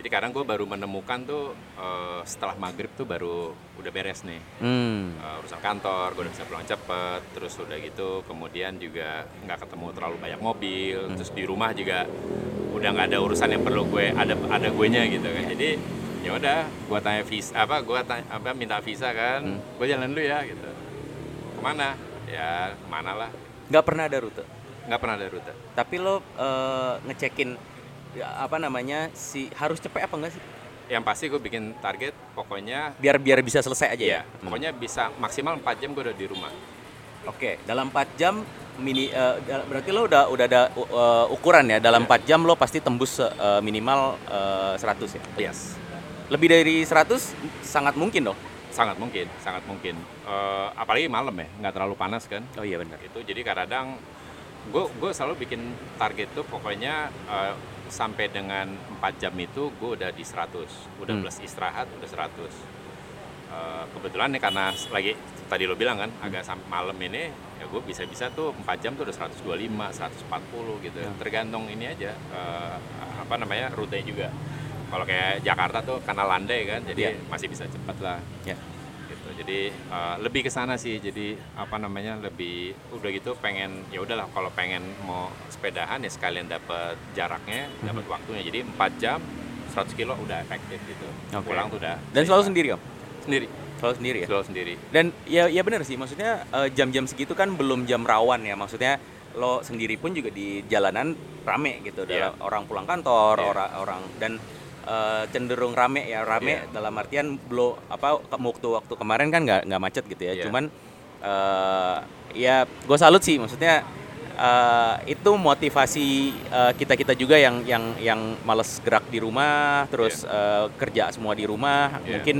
Jadi kadang gue baru menemukan tuh eh, setelah maghrib tuh baru udah beres nih Hmm. uh, urusan kantor, gue udah bisa pulang cepet, terus udah gitu, kemudian juga nggak ketemu terlalu banyak mobil, terus di rumah juga udah nggak ada urusan yang perlu gue ada ada gue nya gitu kan, jadi ya udah, gue tanya visa apa, gue tanya apa minta visa kan, gue jalan dulu ya gitu, ke mana? Ya ke mana lah, Nggak pernah ada rute. nggak pernah ada rute. Tapi lo eh, ngecekin ya, apa namanya si harus cepet apa enggak sih? Yang pasti gue bikin target, pokoknya Biar biar bisa selesai aja ya. ya, pokoknya bisa maksimal 4 jam gue udah di rumah. Oke, dalam 4 jam mini dal- berarti lo udah udah ada uh, ukuran ya dalam Iya. 4 jam lo pasti tembus eh, minimal eh, 100 ya. Yes. Lebih dari 100 sangat mungkin dong. Sangat mungkin, sangat mungkin. Eh, apalagi malam ya, nggak terlalu panas kan. Oh iya benar. itu jadi kadang gue gue selalu bikin target tuh pokoknya eh, sampai dengan 4 jam itu gue udah di 100 udah Hmm. plus istirahat udah 100 Eh, kebetulan nih karena lagi tadi lo bilang kan agak sampai malam ini ya gue bisa-bisa tuh 4 jam tuh udah 125 140 gitu Ya. tergantung ini aja eh, apa namanya rute juga kalau kayak Jakarta tuh karena landai kan jadi Ya. masih bisa cepat lah Ya. gitu jadi uh, lebih ke sana sih jadi apa namanya lebih udah gitu pengen ya udahlah kalau pengen mau sepedahan ya sekalian dapat jaraknya dapat waktunya jadi 4 jam 100 kilo udah efektif gitu Oke. pulang tuh udah Dan selalu sendiri om. sendiri Selalu sendiri ya. selalu sendiri Dan ya ya benar sih maksudnya eh, jam-jam segitu kan belum jam rawan ya maksudnya lo sendiri pun juga di jalanan rame gitu dalam orang pulang kantor Iya. orang orang dan eh, cenderung rame ya rame Iya. dalam artian belum apa waktu waktu kemarin kan nggak nggak macet gitu ya Iya. cuman eh, ya gue salut sih maksudnya eh, itu motivasi kita kita juga yang yang yang males gerak di rumah terus eh, kerja semua di rumah Iya. mungkin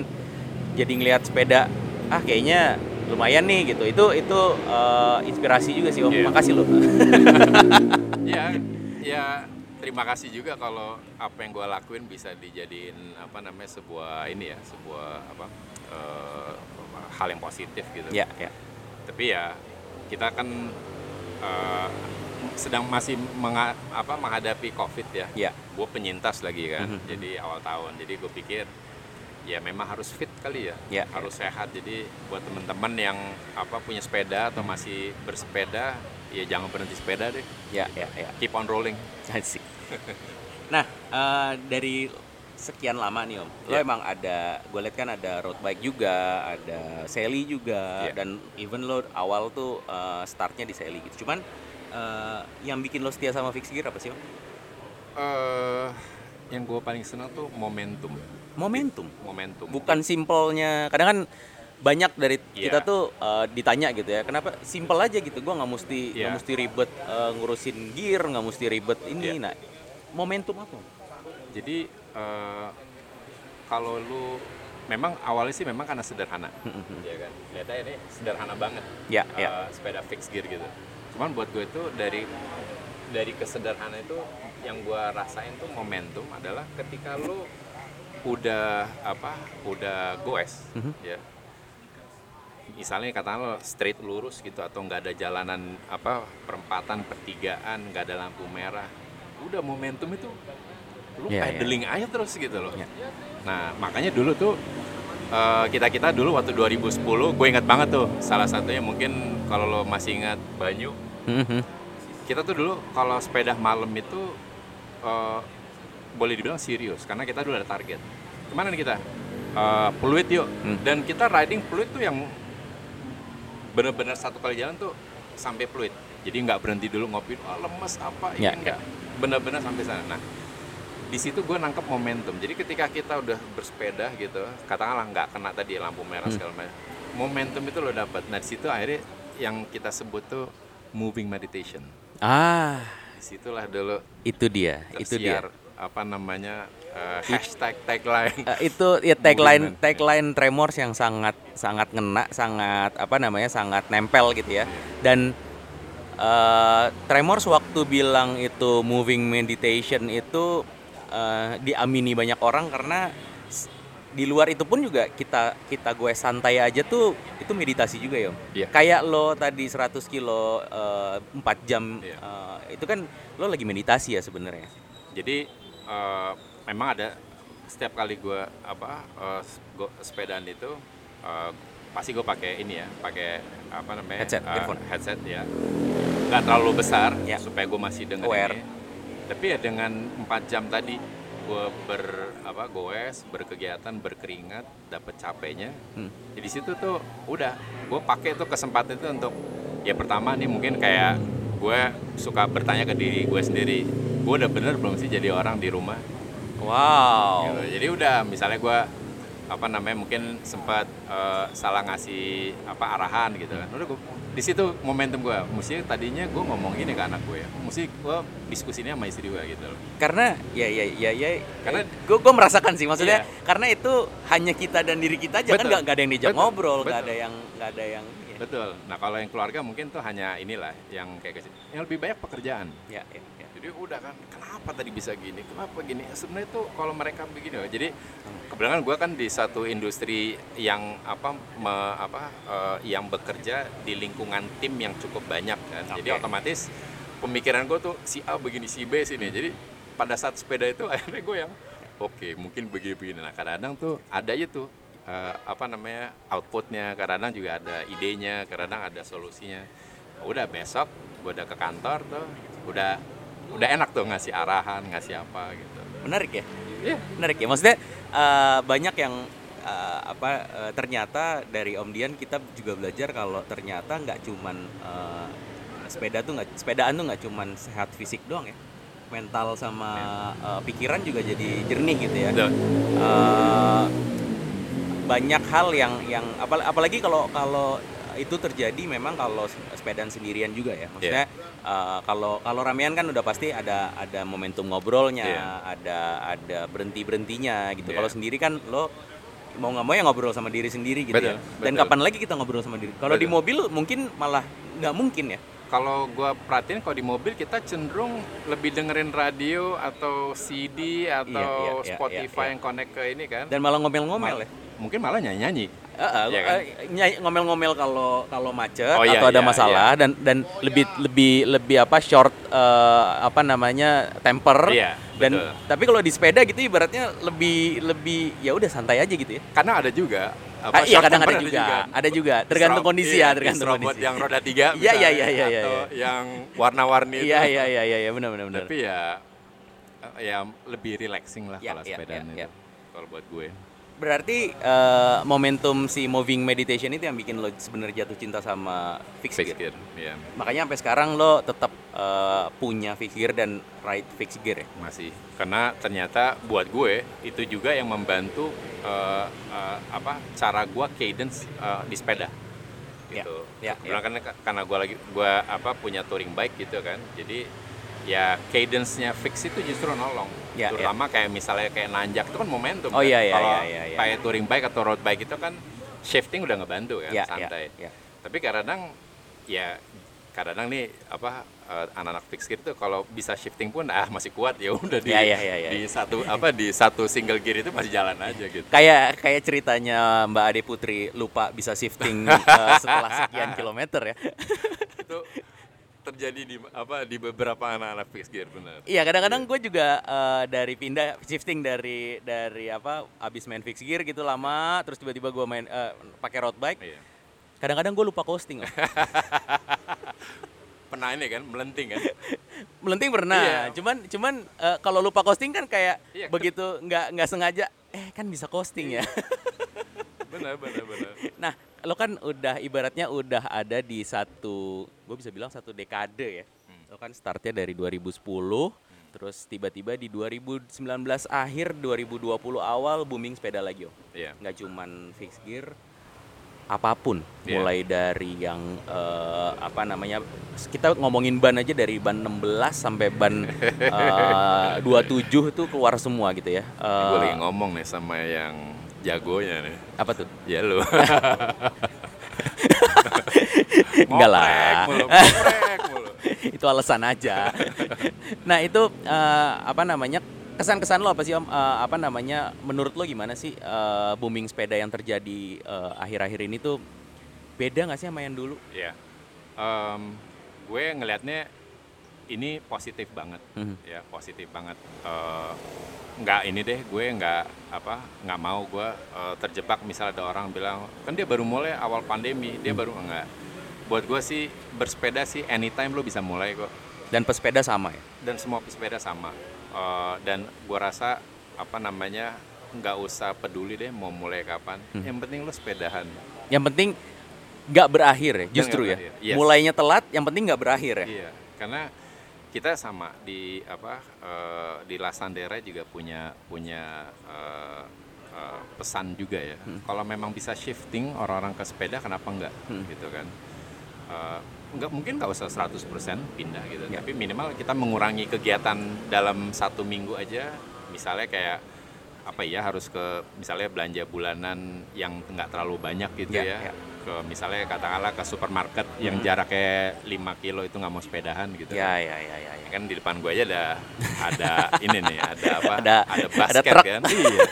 jadi ngelihat sepeda ah kayaknya lumayan nih gitu itu itu eh, inspirasi juga sih om Iya. makasih loh ya ya terima kasih juga kalau apa yang gue lakuin bisa dijadiin apa namanya sebuah ini ya sebuah apa eh, hal yang positif gitu. Ya ya. Tapi ya kita kan eh, sedang masih menga- apa, menghadapi covid ya. Ya. Gue penyintas lagi kan Mhm. jadi awal tahun. Jadi gue pikir ya memang harus fit kali ya. Ya, harus sehat. Jadi buat teman-teman yang apa punya sepeda atau masih bersepeda ya jangan berhenti sepeda deh. Ya ya ya. Keep on rolling. Asik. nah eh, dari sekian lama nih om lo Ya. emang ada gue lihat kan ada road bike juga ada seli juga Ya. dan even lo awal tuh eh, startnya di seli gitu cuman eh, yang bikin lo setia sama fixed gear apa sih om eh yang gue paling senang tuh momentum momentum momentum bukan simpelnya kadang kan banyak dari Iya. kita tuh uh, ditanya gitu ya kenapa simpel aja gitu gua nggak mesti nggak Iya. mesti ribet uh, ngurusin gear nggak mesti ribet ini Iya. nah momentum apa? Jadi eh, kalau lu memang awalnya sih memang karena sederhana. Ya kan? Lihat aja ini sederhana banget. Ya eh, ya sepeda fixed gear gitu. Cuman buat gue itu dari dari kesederhanaan itu yang gue rasain tuh momentum adalah ketika lu udah apa udah goes Mhm. ya. Misalnya kata lo straight lurus gitu atau nggak ada jalanan apa perempatan pertigaan nggak ada lampu merah udah momentum itu lu Iya, iya. pedaling aja terus gitu loh Iya. nah makanya dulu tuh kita kita dulu waktu 2010 gue ingat banget tuh salah satunya mungkin kalau lo masih ingat Banyu Mhm. kita tuh dulu kalau sepeda malam itu eh, boleh dibilang serius karena kita dulu ada target ke mana nih kita Eh, Pluit yuk Hmm. dan kita riding Pluit tuh yang bener-bener satu kali jalan tuh sampai Pluit jadi nggak berhenti dulu ngopi ah lemes apa ini Ya, enggak bener-bener sampai sana. Nah di situ gue nangkep momentum. Jadi ketika kita udah bersepeda gitu katakanlah nggak kena tadi lampu merah Hmm. segala macam momentum itu lo dapat nah di situ akhirnya yang kita sebut tuh moving meditation. Ah. Di situlah dulu itu dia itu dia. apa namanya uh, hashtag tagline. Uh, itu ya tagline Movement. tagline Tremors yang sangat sangat ngena, sangat apa namanya sangat nempel gitu ya. Dan eh, Tremors waktu bilang itu moving meditation itu eh, diamini banyak orang karena di luar itu pun juga kita kita gue santai aja tuh itu meditasi juga ya. Iya. Kayak lo tadi 100 kilo eh, 4 jam Iya. eh, itu kan lo lagi meditasi ya sebenarnya. jadi eh, memang ada setiap kali gue apa gua sepedaan itu eh, pasti gue pakai ini ya pakai apa namanya Headset, earphone. headset ya nggak terlalu besar Ya. supaya gue masih dengar ini tapi ya dengan empat jam tadi gue ber apa goes berkegiatan berkeringat dapat capeknya Hmm. jadi situ tuh udah gue pakai tuh kesempatan itu untuk ya pertama nih mungkin kayak gue suka bertanya ke diri gue sendiri gue udah bener belum sih jadi orang di rumah Wow. gitu. jadi udah misalnya gue apa namanya mungkin sempat eh, salah ngasih apa arahan gitu kan udah gue di situ momentum gue mesti tadinya gue ngomong ini ke anak gue ya mesti gue diskusinya sama istri gue gitu loh karena ya ya ya ya Karena- gue gue merasakan sih maksudnya Iya. karena itu hanya kita dan diri kita aja kan Betul. nggak nggak ada yang diajak Betul. ngobrol nggak Betul. ada yang nggak ada yang ya. betul nah kalau yang keluarga mungkin tuh hanya inilah yang kayak kecil yang lebih banyak pekerjaan Ya, ya, jadi udah kan kenapa tadi bisa gini? Kenapa gini? Sebenarnya tuh kalau mereka begini loh. Jadi kebetulan gue kan di satu industri yang apa me- apa eh, yang bekerja di lingkungan tim yang cukup banyak kan. Jadi Oke. otomatis pemikiran gue tuh si A begini si B sini. Jadi pada saat sepeda itu akhirnya gue yang oke mungkin begini begini nah kadang-kadang tuh ada aja tuh eh, apa namanya outputnya. Kadang-kadang juga ada idenya kadang-kadang ada solusinya. Udah besok gue udah ke kantor tuh udah udah enak tuh ngasih arahan ngasih apa gitu. Menarik ya? Iya. menarik ya? Maksudnya eh, banyak yang eh, apa eh, ternyata dari Om Dian kita juga belajar kalau ternyata nggak cuman eh, sepeda tuh nggak sepedaan tuh nggak cuman sehat fisik doang ya. Mental sama eh, pikiran juga jadi jernih gitu ya. Banyak hal yang yang apal- apalagi kalau kalau itu terjadi memang kalau sepedaan sendirian juga ya. Maksudnya eh, kalau kalau ramean kan udah pasti ada ada momentum ngobrolnya Iya. ada ada berhenti berhentinya gitu. Iya. kalau sendiri kan lo mau nggak mau ya ngobrol sama diri sendiri gitu Betul, ya. Dan betul. kapan lagi kita ngobrol sama diri? Kalau di mobil mungkin malah nggak mungkin ya? Kalau gue perhatiin kalau di mobil kita cenderung lebih dengerin radio atau CD atau iya, iya, Spotify iya, iya. yang connect ke ini kan. Dan malah ngomel-ngomel ya mungkin malah nyanyi nyanyi Eh, eh, Iya kan? eh, ngomel-ngomel kalau kalau macet Oh, iya, atau ada iya, masalah dan dan lebih lebih lebih apa short eh, apa namanya temper. Iya, dan betul. tapi kalau di sepeda gitu ibaratnya lebih lebih ya udah santai aja gitu ya. Karena ada juga Ah, iya kadang ada temper juga. ada juga. Tergantung Disrob- kondisi iya, ya tergantung kondisi. yang roda tiga Iya, iya, iya, iya, iya, atau iya. yang warna-warni iya iya iya iya iya benar benar benar. Tapi ya eh, ya lebih relaxing lah Iya, kalau iya, sepedaan iya, itu iya. kalau buat gue berarti eh, momentum si moving meditation itu yang bikin lo sebenarnya jatuh cinta sama fixed fixed gear gear ya makanya sampai sekarang lo tetap eh, punya fixed gear dan ride fixed gear ya? Masih. Karena ternyata buat gue itu juga yang membantu eh, eh, apa cara gue cadence eh, di sepeda. Ya, gitu. ya, Kebetulan kan karena gue lagi gue apa punya touring bike gitu kan. Jadi ya cadence-nya fix itu justru nolong Ya, terutama kayak misalnya kayak nanjak itu kan momentum Oh, kan. iya, iya, kalau iya, iya, iya. kayak touring bike atau road bike itu kan shifting udah ngebantu kan Ya, ya, santai ya. tapi kadang ya kadang nih apa eh, anak-anak fix gear itu kalau bisa shifting pun ah masih kuat ya udah di Ya, ya, ya, ya, di satu apa di satu single gear itu masih jalan aja gitu kayak kayak ceritanya Mbak Ade Putri lupa bisa shifting eh, setelah sekian kilometer ya. itu terjadi di apa di beberapa anak-anak fix gear benar Iya kadang-kadang gue juga eh, dari pindah shifting dari dari apa abis main fixed gear gitu lama terus tiba-tiba gue main eh, pakai road bike. iya Kadang-kadang gue lupa coasting. Om. pernah ini kan melenting kan Melenting pernah. Iya. Cuman cuman eh, kalau lupa coasting kan kayak Iya, begitu nggak nggak sengaja eh kan bisa coasting ya. benar benar benar Nah, lo kan udah ibaratnya udah ada di satu, gue bisa bilang satu dekade ya. Lo kan startnya dari 2010, terus tiba-tiba di 2019 akhir 2020 awal booming sepeda lagi om. iya Nggak cuman fixed gear, apa pun, Iya. mulai dari yang eh, apa namanya kita ngomongin ban aja dari ban 16 sampai ban eh, 27 tuh keluar semua gitu ya. Eh, gue lagi ngomong nih sama yang jagonya nih apa tuh? ya lu Enggak lah. Mulu, mulu. itu alasan aja. nah itu eh, apa namanya kesan-kesan lo apa sih om? Eh, apa namanya menurut lo gimana sih eh, booming sepeda yang terjadi eh, akhir-akhir ini tuh beda nggak sih sama yang dulu? ya Em, gue ngelihatnya ini positif banget Mhm. ya positif banget Eh, nggak ini deh gue nggak apa nggak mau gue eh, terjebak misal ada orang bilang kan dia baru mulai awal pandemi dia baru enggak buat gue sih bersepeda sih anytime lo bisa mulai kok Dan pesepeda sama ya? dan semua pesepeda sama Eh, dan gue rasa apa namanya nggak usah peduli deh mau mulai kapan Hmm. yang penting lo sepedahan Yang penting nggak berakhir ya, justru ya. berakhir, yes. Mulainya telat, yang penting nggak berakhir ya. Iya, karena kita sama di apa eh, di Lasandera juga punya punya eh, eh, pesan juga ya. Kalau memang bisa shifting orang-orang ke sepeda, kenapa enggak? Hmm. Gitu kan. Eh, nggak mungkin nggak usah 100% pindah gitu, Ya. tapi minimal kita mengurangi kegiatan dalam satu minggu aja. Misalnya kayak apa ya harus ke misalnya belanja bulanan yang nggak terlalu banyak gitu Ya, ya, ya. ke misalnya katakanlah ke supermarket yang Mhm. jaraknya 5 kilo itu nggak mau sepedahan gitu Ya, ya, ya, ya. ya. kan di depan gue aja ada ada ini nih ada apa Ada- ada ada basket truk. kan iya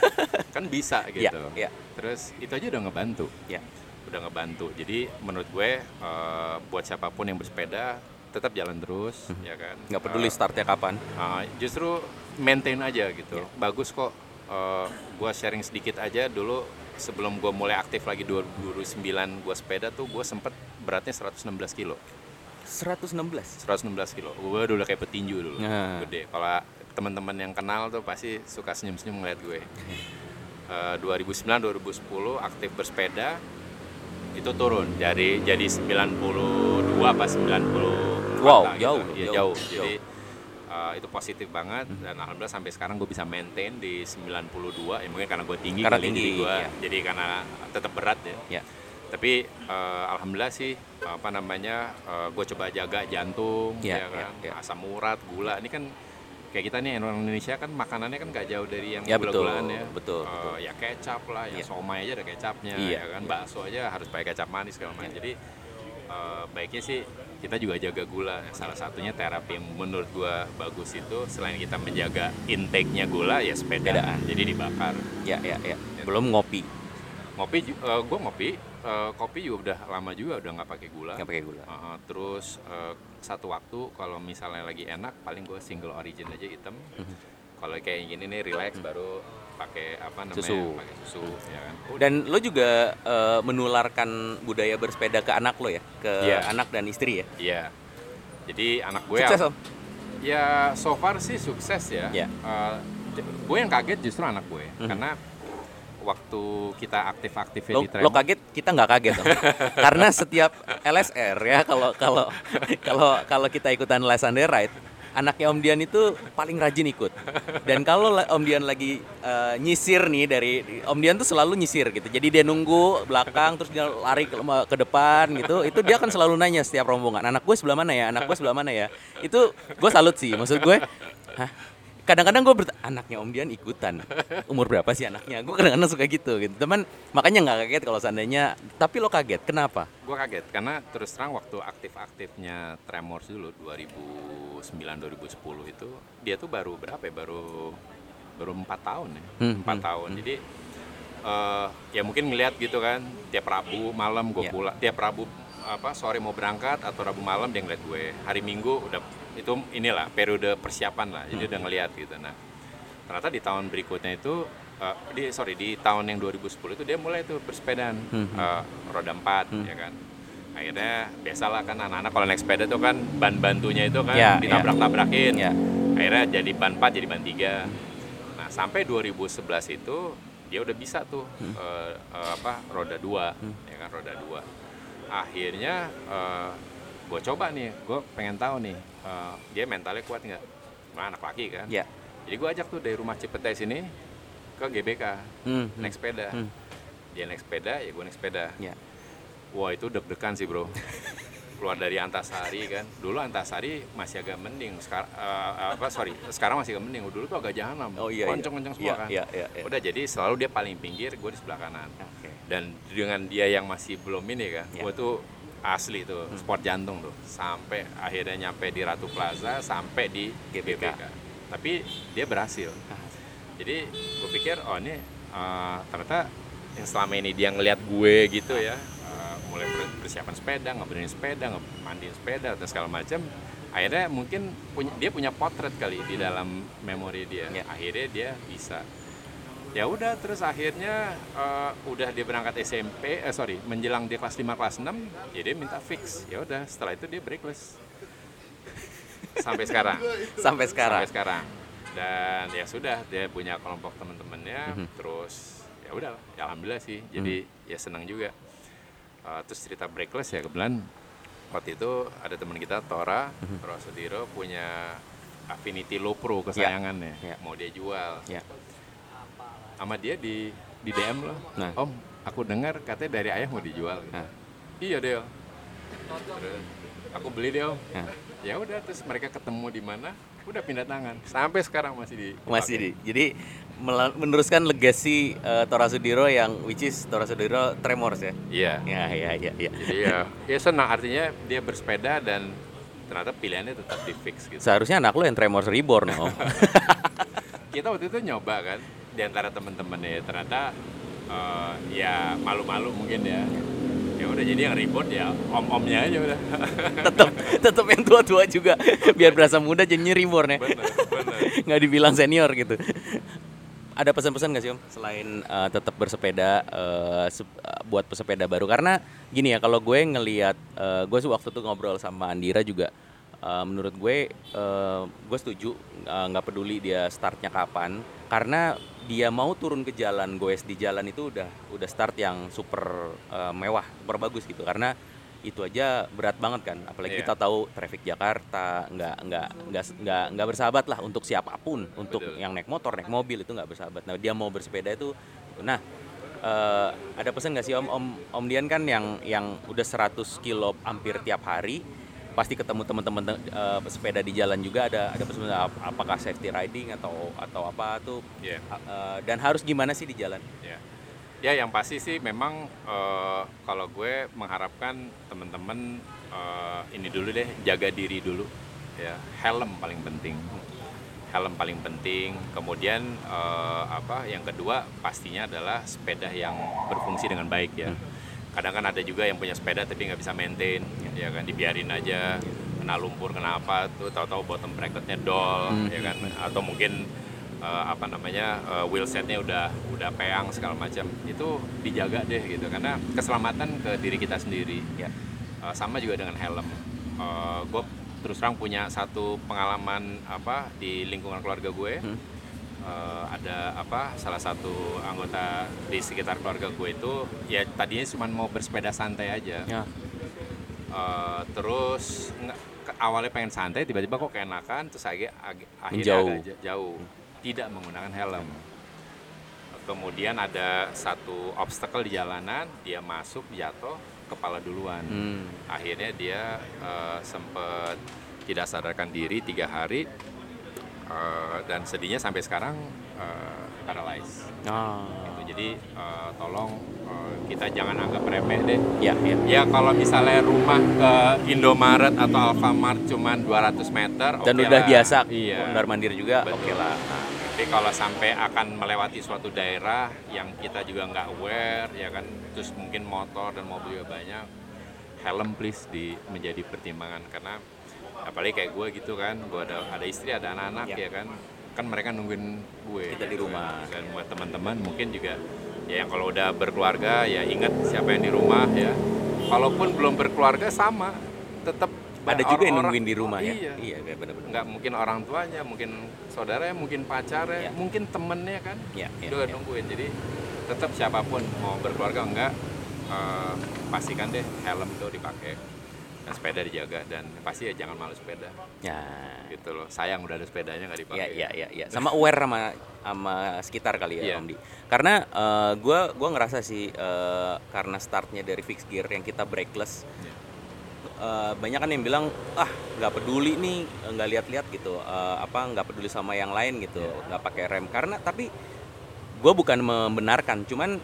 kan bisa Ya, gitu ya. terus itu aja udah ngebantu Ya. udah ngebantu jadi menurut gue eh, buat siapa pun yang bersepeda tetap jalan terus ya kan Nggak peduli Eh, startnya kapan. Uh, justru maintain aja gitu. Iya. Bagus kok. Uh, gua sharing sedikit aja dulu sebelum gue mulai aktif lagi 2009 gua sepeda tuh gue sempet beratnya 116 kilo. 116. 116 kilo. Gue dulu kayak petinju dulu. Nah. Gede. Kalau teman-teman yang kenal tuh pasti suka senyum-senyum ngeliat gue. Uh, 2009 2010 aktif bersepeda itu turun dari jadi 92 apa 90 Wow, lah jauh, Iya, jauh, jauh. jauh. Uh, itu positif banget dan alhamdulillah sampai sekarang gue bisa maintain di 92 ya mungkin karena gue tinggi Karena kali, tinggi, jadi gue iya. jadi karena tetap berat ya Ya. tapi uh, alhamdulillah sih apa namanya gue coba jaga jantung Iya, ya kan iya, iya. asam urat gula ini kan kayak kita nih orang Indonesia kan makanannya kan gak jauh dari yang Ya, gula-gulaan ya betul, Uh, betul. ya kecap lah ya Iya. somai aja ada kecapnya Iya, ya kan iya. bakso aja harus pakai kecap manis segala macam jadi uh, baiknya sih kita juga jaga gula. Salah satunya terapi yang menurut gua bagus itu selain kita menjaga intake-nya gula ya sepedaan. Jadi dibakar. Ya, ya, ya. Belum ngopi, ngopi uh, gua ngopi uh, kopi juga udah lama juga udah nggak pakai gula. Nggak pakai gula. Uh, terus uh, satu waktu kalau misalnya lagi enak paling gue single origin aja hitam. Mhm. kalau kayak gini nih relax baru pakai apa namanya Susu. pakai susu ya kan. Dan lo juga eh, menularkan budaya bersepeda ke anak lo ya, ke Iya. anak dan istri ya. Iya. Jadi anak gue Sukses om. ya so far sih sukses ya. Iya. Uh, gue yang kaget justru anak gue Mhm. karena waktu kita aktif-aktifnya Lo, di lo kaget, kita nggak kaget om. Karena setiap LSR ya, kalau kalau kalau kalau kita ikutan Lysander Ride, anaknya Om Dian itu paling rajin ikut. Dan kalau la- Om Dian lagi eh, nyisir nih dari Om Dian tuh selalu nyisir gitu. Jadi dia nunggu belakang terus dia lari ke, ke depan gitu. Itu dia kan selalu nanya setiap rombongan, anak gue sebelah mana ya? Anak gue sebelah mana ya? Itu gue salut sih. Maksud gue, hah? Kadang-kadang gue anaknya Om Dian ikutan umur berapa sih anaknya gue kadang-kadang suka gitu gitu teman makanya nggak kaget kalau seandainya tapi lo kaget kenapa gue kaget karena terus terang waktu aktif-aktifnya Tremors dulu 2009-2010 itu dia tuh baru berapa ya? Baru baru empat tahun ya, Hmm, empat hmm, tahun. Jadi eh, ya mungkin ngelihat gitu kan tiap Rabu malam gue Iya. pulang, tiap Rabu apa sore mau berangkat atau Rabu malam dia ngeliat gue. Hari Minggu udah itu inilah periode persiapan lah, jadi Hmm. udah ngeliat gitu. Nah ternyata di tahun berikutnya itu eh, di sorry di tahun yang 2010 itu dia mulai tuh bersepedaan Hmm. eh, roda empat Hmm. ya kan akhirnya biasalah kan anak-anak kalau naik sepeda tuh kan ban bantunya itu kan Ya, ditabrak-tabrakin ya akhirnya jadi ban 4 jadi ban 3 nah sampai 2011 itu dia udah bisa tuh Hmm. eh, eh, apa roda 2 Hmm. ya kan roda 2 akhirnya gue coba nih gue pengen tahu nih eh, dia mentalnya kuat nggak nah, anak laki kan ya jadi gue ajak tuh dari rumah Cipete sini ke GBK Hmm, hmm. naik sepeda Hmm. dia naik sepeda ya gue naik sepeda Ya. wah itu deg-degan sih bro keluar dari Antasari kan dulu Antasari masih agak mending sekarang apa sorry sekarang masih agak mending dulu tuh agak jahanam Oh, iya, iya. kenceng-kenceng semua Iya, kan iya, iya, iya. udah jadi selalu dia paling pinggir gue di sebelah kanan Oke. dan dengan dia yang masih belum ini kan Ya. gue tuh asli tuh sport jantung tuh sampai akhirnya nyampe di Ratu Plaza sampai di GBK. GBK tapi dia berhasil Ah. jadi gue pikir oh ini uh, ternyata yang selama ini dia ngelihat gue gitu ya uh, mulai per- persiapan sepeda ngaberin sepeda mandiin sepeda dan segala macam akhirnya mungkin punya dia punya potret kali di dalam memori dia Ya. akhirnya dia bisa ya udah terus akhirnya uh, udah dia berangkat SMP eh sorry menjelang dia kelas 5 kelas 6 ya dia minta fix ya udah setelah itu dia breakless sampai sekarang Sampai sekarang. sampai sekarang dan ya sudah dia punya kelompok teman-temannya Mhm. terus ya udah ya alhamdulillah sih jadi ya senang juga Uh, terus cerita breakless ya kebetulan waktu itu ada teman kita Tora Mhm. Tora Sudiro punya Affinity Low Pro kesayangannya Ya. mau dia jual Ya. Sama dia di di DM loh Nah. Om aku dengar katanya dari ayah mau dijual Nah. iya terus aku beli deh Om Nah. ya udah terus mereka ketemu di mana udah pindah tangan sampai sekarang masih di Masih di. Jadi meneruskan legacy eh, Tora Sudiro yang which is Tora Sudiro Tremors ya. iya Ya, ya, ya, ya. jadi ya ya senang artinya dia bersepeda dan ternyata pilihannya tetap di fix gitu Seharusnya anak lu yang Tremors Reborn, Om. kita waktu itu nyoba kan di antara teman-temannya ternyata eh, ya malu-malu mungkin ya. Ya udah jadi yang ribut ya om-omnya aja udah. Tetap tetap yang tua-tua juga. Biar berasa muda jadinya Reborn ya. bener bener. Nggak dibilang senior gitu. Ada pesan-pesan nggak sih om? Selain eh, tetap bersepeda eh, se- eh, buat pesepeda baru. Karena gini ya kalau gue ngelihat eh, gue sih waktu itu ngobrol sama Andira juga eh, menurut gue eh, gue setuju nggak peduli dia startnya kapan. Karena dia mau turun ke jalan goes di jalan itu udah udah start yang super eh, mewah super bagus gitu karena itu aja berat banget kan apalagi Iya. kita tahu traffic Jakarta nggak nggak nggak nggak nggak bersahabat lah untuk siapa pun untuk Betul. yang naik motor naik mobil itu nggak bersahabat nah dia mau bersepeda itu nah eh, ada pesan nggak sih om om om Dian kan yang yang udah 100 kilo hampir tiap hari pasti ketemu teman-teman eh, pesepeda di jalan juga ada ada ap- apakah safety riding atau atau apa tuh? Iya. eh, dan harus gimana sih di jalan? Ya, ya yang pasti sih memang eh, kalau gue mengharapkan teman-teman eh, ini dulu deh jaga diri dulu. Ya helm paling penting. Helm paling penting. Kemudian eh, apa yang kedua pastinya adalah sepeda yang berfungsi dengan baik ya kadang kan ada juga yang punya sepeda tapi nggak bisa maintain ya kan dibiarin aja kena lumpur kena apa tuh tahu-tahu bottom bracketnya dol Hmm. ya kan. Atau mungkin eh, apa namanya eh, wheel setnya udah udah peang segala macam. Itu dijaga deh gitu. Karena keselamatan ke diri kita sendiri ya. Eh, sama juga dengan helm. Gue terus terang punya satu pengalaman apa di lingkungan keluarga gue. Hmm. Eh, ada apa salah satu anggota di sekitar keluarga gue itu ya tadinya cuma mau bersepeda santai aja. Ya. Eh, terus nggak awalnya pengen santai tiba-tiba kok keenakan terus ag- ag- akhirnya Menjauh. agak j- jauh. Tidak menggunakan helm. Kemudian ada satu obstacle di jalanan dia masuk jatuh kepala duluan. Hmm. akhirnya dia eh, sempat tidak sadarkan diri tiga hari eh, dan sedihnya sampai sekarang eh, paralyzed Ah. Gitu. jadi eh, tolong eh, kita jangan anggap remeh deh ya ya Ya kalau misalnya rumah ke Indomaret atau Alfamart cuman 200 meter dan oke udah lah. biasa Iya. mondar mandir juga oke lah Tapi kalau sampai akan melewati suatu daerah yang kita juga nggak aware ya kan terus mungkin motor dan mobil juga banyak helm please di menjadi pertimbangan karena apalagi kayak gue gitu kan gue ada ada istri ada anak-anak Ya. ya kan kan mereka nungguin gue Kita di gitu rumah. kan. dan buat teman-teman mungkin juga ya yang kalau udah berkeluarga ya ingat siapa yang di rumah ya kalaupun belum berkeluarga sama tetap ada juga yang nungguin di rumah ya iya iya benar-benar nggak mungkin orang tuanya mungkin saudaranya mungkin pacarnya Ya. mungkin temennya kan ya, ya, juga ya. nungguin jadi tetap siapa pun mau berkeluarga enggak eh, pastikan deh helm itu dipakai dan sepeda dijaga dan pasti ya jangan malu sepeda Ya. gitu loh sayang udah ada sepedanya nggak dipakai Iya, iya, iya, iya. Sama aware sama sama sekitar kali ya, Iya. Om Di. Karena eh, gua gua ngerasa sih eh, karena startnya dari fixed gear yang kita brakeless Iya. eh, banyak kan yang bilang ah nggak peduli nih nggak lihat-lihat gitu Eh, apa nggak peduli sama yang lain gitu Iya. nggak pakai rem karena tapi gue bukan membenarkan cuman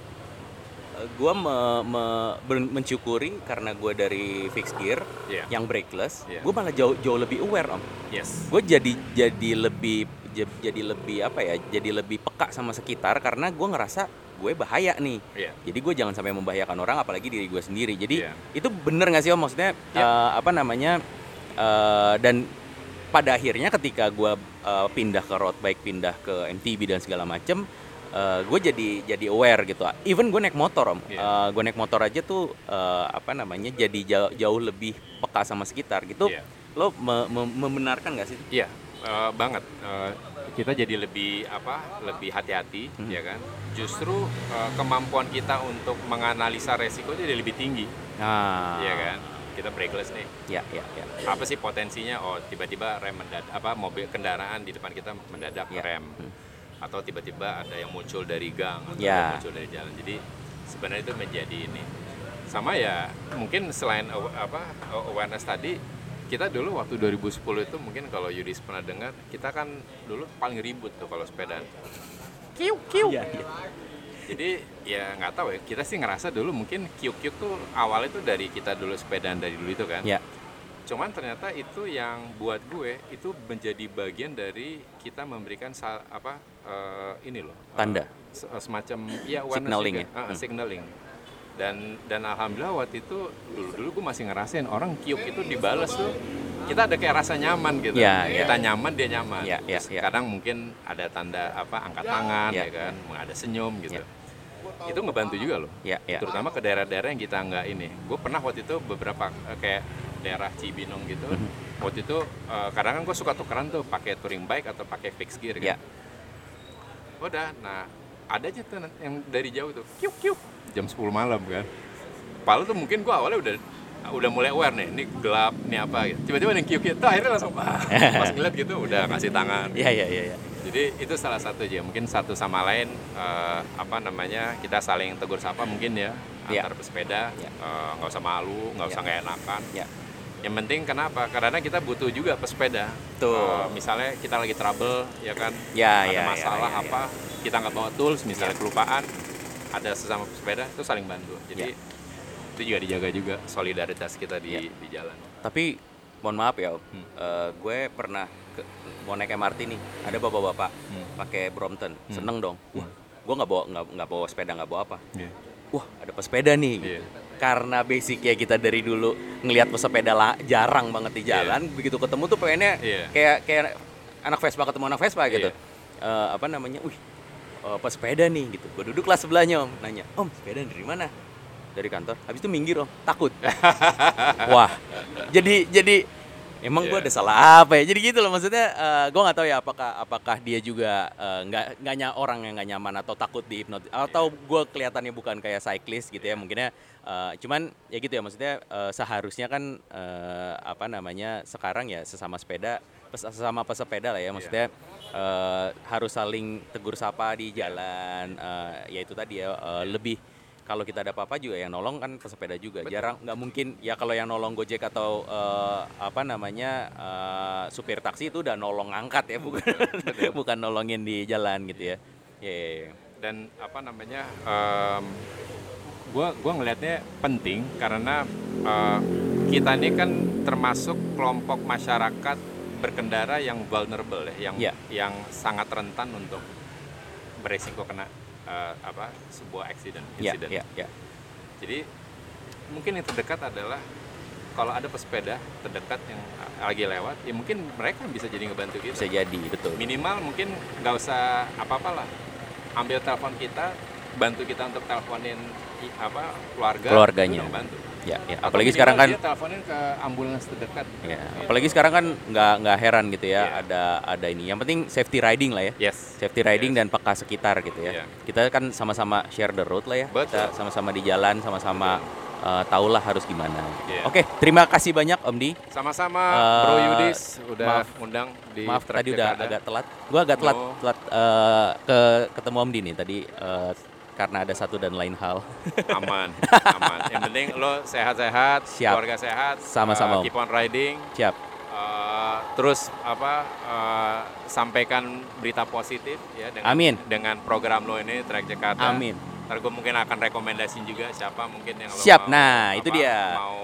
gua me, me- mencukuri karena gue dari fixed gear Iya. yang brakeless Iya. gue malah jauh jauh lebih aware om yes gue jadi jadi lebih jadi lebih apa ya jadi lebih peka sama sekitar karena gue ngerasa gue bahaya nih Iya. jadi gue jangan sampai membahayakan orang apalagi diri gue sendiri jadi Iya. itu bener nggak sih om maksudnya Iya. eh, apa namanya eh, dan pada akhirnya ketika gue eh, pindah ke road bike pindah ke MTB dan segala macem gue jadi jadi aware gitu even gue naik motor om Iya. gue naik motor aja tuh eh, apa namanya jadi jauh, jauh lebih peka sama sekitar gitu Iya. lo me- me- membenarkan nggak sih Iya, eh, banget. Eh, kita jadi lebih apa? Lebih hati-hati, Mhm. ya kan? Justru eh, kemampuan kita untuk menganalisa resiko jadi lebih tinggi, Nah, ya kan? Kita brakeless nih. Ya, ya, ya. Apa sih potensinya? Oh, tiba-tiba rem mendadak, apa mobil kendaraan di depan kita mendadak Ya. rem, atau tiba-tiba ada yang muncul dari gang atau yang muncul dari jalan. Jadi sebenarnya itu menjadi ini. Sama ya, mungkin selain apa awareness tadi, kita dulu waktu 2010 itu mungkin kalau Yudis pernah dengar, kita kan dulu paling ribut tuh kalau sepeda. Kiu kiu. Iya, iya. Jadi ya nggak tahu ya, kita sih ngerasa dulu mungkin kiu-kiu tuh awalnya tuh dari kita dulu sepedaan dari dulu itu kan. Ya. Cuman ternyata itu yang buat gue itu menjadi bagian dari kita memberikan apa eh, ini loh eh, Tanda. eh, semacam ya Signaling juga. ya? Ah, Hmm. signaling dan dan alhamdulillah waktu itu dulu dulu gue masih ngerasain orang kiuk itu dibales tuh kita ada kayak rasa nyaman gitu Ya, ya. kita nyaman dia nyaman Ya, ya, Terus ya. kadang mungkin ada tanda apa angkat tangan Ya. ya, kan ada senyum gitu Ya. itu ngebantu juga loh Ya, ya. terutama ke daerah-daerah yang kita nggak ini gue pernah waktu itu beberapa kayak daerah Cibinong gitu Mhm. waktu itu eh, kadang kan gue suka tukeran tuh pakai touring bike atau pakai fixed gear Ya. Udah nah ada aja tuh yang dari jauh tuh kiuk kiuk jam 10 malam kan Padahal tuh mungkin gue awalnya udah udah mulai aware nih, ini gelap, ini apa gitu. Tiba-tiba yang kiuk kiuk, tuh akhirnya langsung ah, pas ngeliat gitu udah ngasih tangan. Ya, ya, ya, ya. Jadi itu salah satu aja, mungkin satu sama lain eh, apa namanya kita saling tegur sapa mungkin ya Ya. antar pesepeda, Ya. eh, nggak usah malu, nggak Ya. usah nggak enakan. Ya. Yang penting kenapa? Karena kita butuh juga pesepeda. Tuh. Eh, misalnya kita lagi trouble, ya kan? Ya, ada ya, ya, masalah ya, ya. apa? Kita nggak bawa tools, misalnya Ya. kelupaan, ada sesama pesepeda itu saling bantu. Jadi Ya. itu juga dijaga juga solidaritas kita di Ya. di jalan. Tapi mohon maaf ya. Hmm. Eh, gue pernah ke, mau naik MRT nih, ada bapak-bapak Hmm. pakai Brompton, Hmm. seneng dong. Wah, gue nggak bawa nggak bawa sepeda nggak bawa apa. Iya. Wah, ada pesepeda nih. gitu. Iya. Karena basicnya kita dari dulu ngelihat pesepeda lah, jarang banget di jalan, begitu ketemu tuh pengennya Iya. kayak kayak anak Vespa ketemu anak Vespa gitu. Iya. Eh, apa namanya? Wih, eh, pesepeda nih gitu. Gue duduklah sebelahnya om, nanya, om sepeda dari mana? Dari kantor. Habis itu minggir om, takut. Wah, jadi jadi emang gue Iya. ada salah apa ya? Jadi gitu loh maksudnya. gue nggak tahu ya apakah apakah dia juga eh, nggak nggak nya orang yang nggak nyaman atau takut dihipnotis atau gue kelihatannya bukan kayak cyclist gitu ya mungkinnya. Eh, cuman ya gitu ya maksudnya eh, seharusnya kan eh, apa namanya sekarang ya sesama sepeda sesama pesepeda lah ya maksudnya eh, harus saling tegur sapa di jalan eh, ya itu tadi ya eh, lebih kalau kita ada apa-apa juga yang nolong kan pesepeda juga Betul. jarang nggak mungkin ya kalau yang nolong gojek atau eh, apa namanya eh, supir taksi itu udah nolong angkat ya bukan betul. bukan nolongin di jalan gitu ya ya ya, ya. dan apa namanya em, gua gua ngelihatnya penting karena eh, kita ini kan termasuk kelompok masyarakat berkendara yang vulnerable ya yang Ya. yang sangat rentan untuk beresiko kena eh, apa sebuah accident ya incident. ya ya. Jadi mungkin yang terdekat adalah kalau ada pesepeda terdekat yang lagi lewat ya mungkin mereka bisa jadi ngebantu kita. Bisa jadi betul. Minimal mungkin nggak usah apa-apalah ambil telepon kita bantu kita untuk teleponin apa keluarga Keluarganya. bantu ya ya apalagi sekarang kan dia teleponin ke ambulans terdekat ya apalagi sekarang kan nggak nggak heran gitu ya Iya. ada ada ini yang penting safety riding lah ya yes safety riding Yes. dan peka sekitar gitu ya. Iya. Kita kan sama-sama share the road lah ya. Betul. Kita sama-sama di jalan, sama-sama uh, tahulah harus gimana. Iya. Oke, terima kasih banyak Om Di. Sama-sama Eh, Bro Yudis udah maaf. undang di Maaf tadi udah Jakarta. agak telat. Gua agak telat No. telat uh, ke ketemu Om Di nih tadi uh, karena ada satu dan lain hal. aman, aman. Yang penting lo sehat-sehat, keluarga sehat, Sama-sama, uh, keep on riding. Siap. Uh, terus apa uh, sampaikan berita positif ya dengan Amin. dengan program lo ini Track Jakarta. Amin. Ntar gue mungkin akan rekomendasiin juga siapa mungkin yang lo Siap. mau, Nah, itu apa, dia. Mau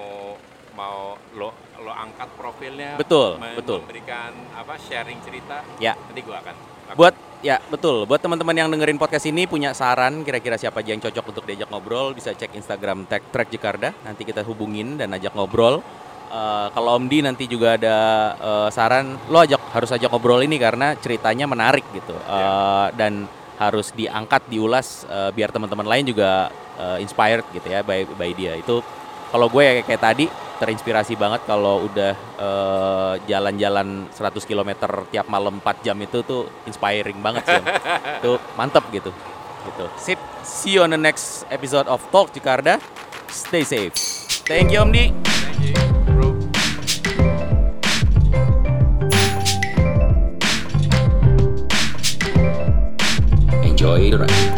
mau lo lo angkat profilnya. Betul, betul. Memberikan apa sharing cerita. Ya. Nanti gue akan. Buat ya betul. Buat teman-teman yang dengerin podcast ini punya saran kira-kira siapa aja yang cocok untuk diajak ngobrol bisa cek Instagram tag track Jakarta. Nanti kita hubungin dan ajak ngobrol. Eh, kalau Om Di nanti juga ada eh, saran, lo ajak harus ajak ngobrol ini karena ceritanya menarik gitu Eh, dan harus diangkat, diulas eh, biar teman-teman lain juga eh, inspired gitu ya by, by dia. Itu kalau gue ya kayak tadi terinspirasi banget kalau udah uh, jalan-jalan 100 km tiap malam 4 jam itu tuh inspiring banget sih. itu mantep gitu. Gitu. Sip. See you on the next episode of Talk Jakarta. Stay safe. Thank you Om Di. Enjoy the ride.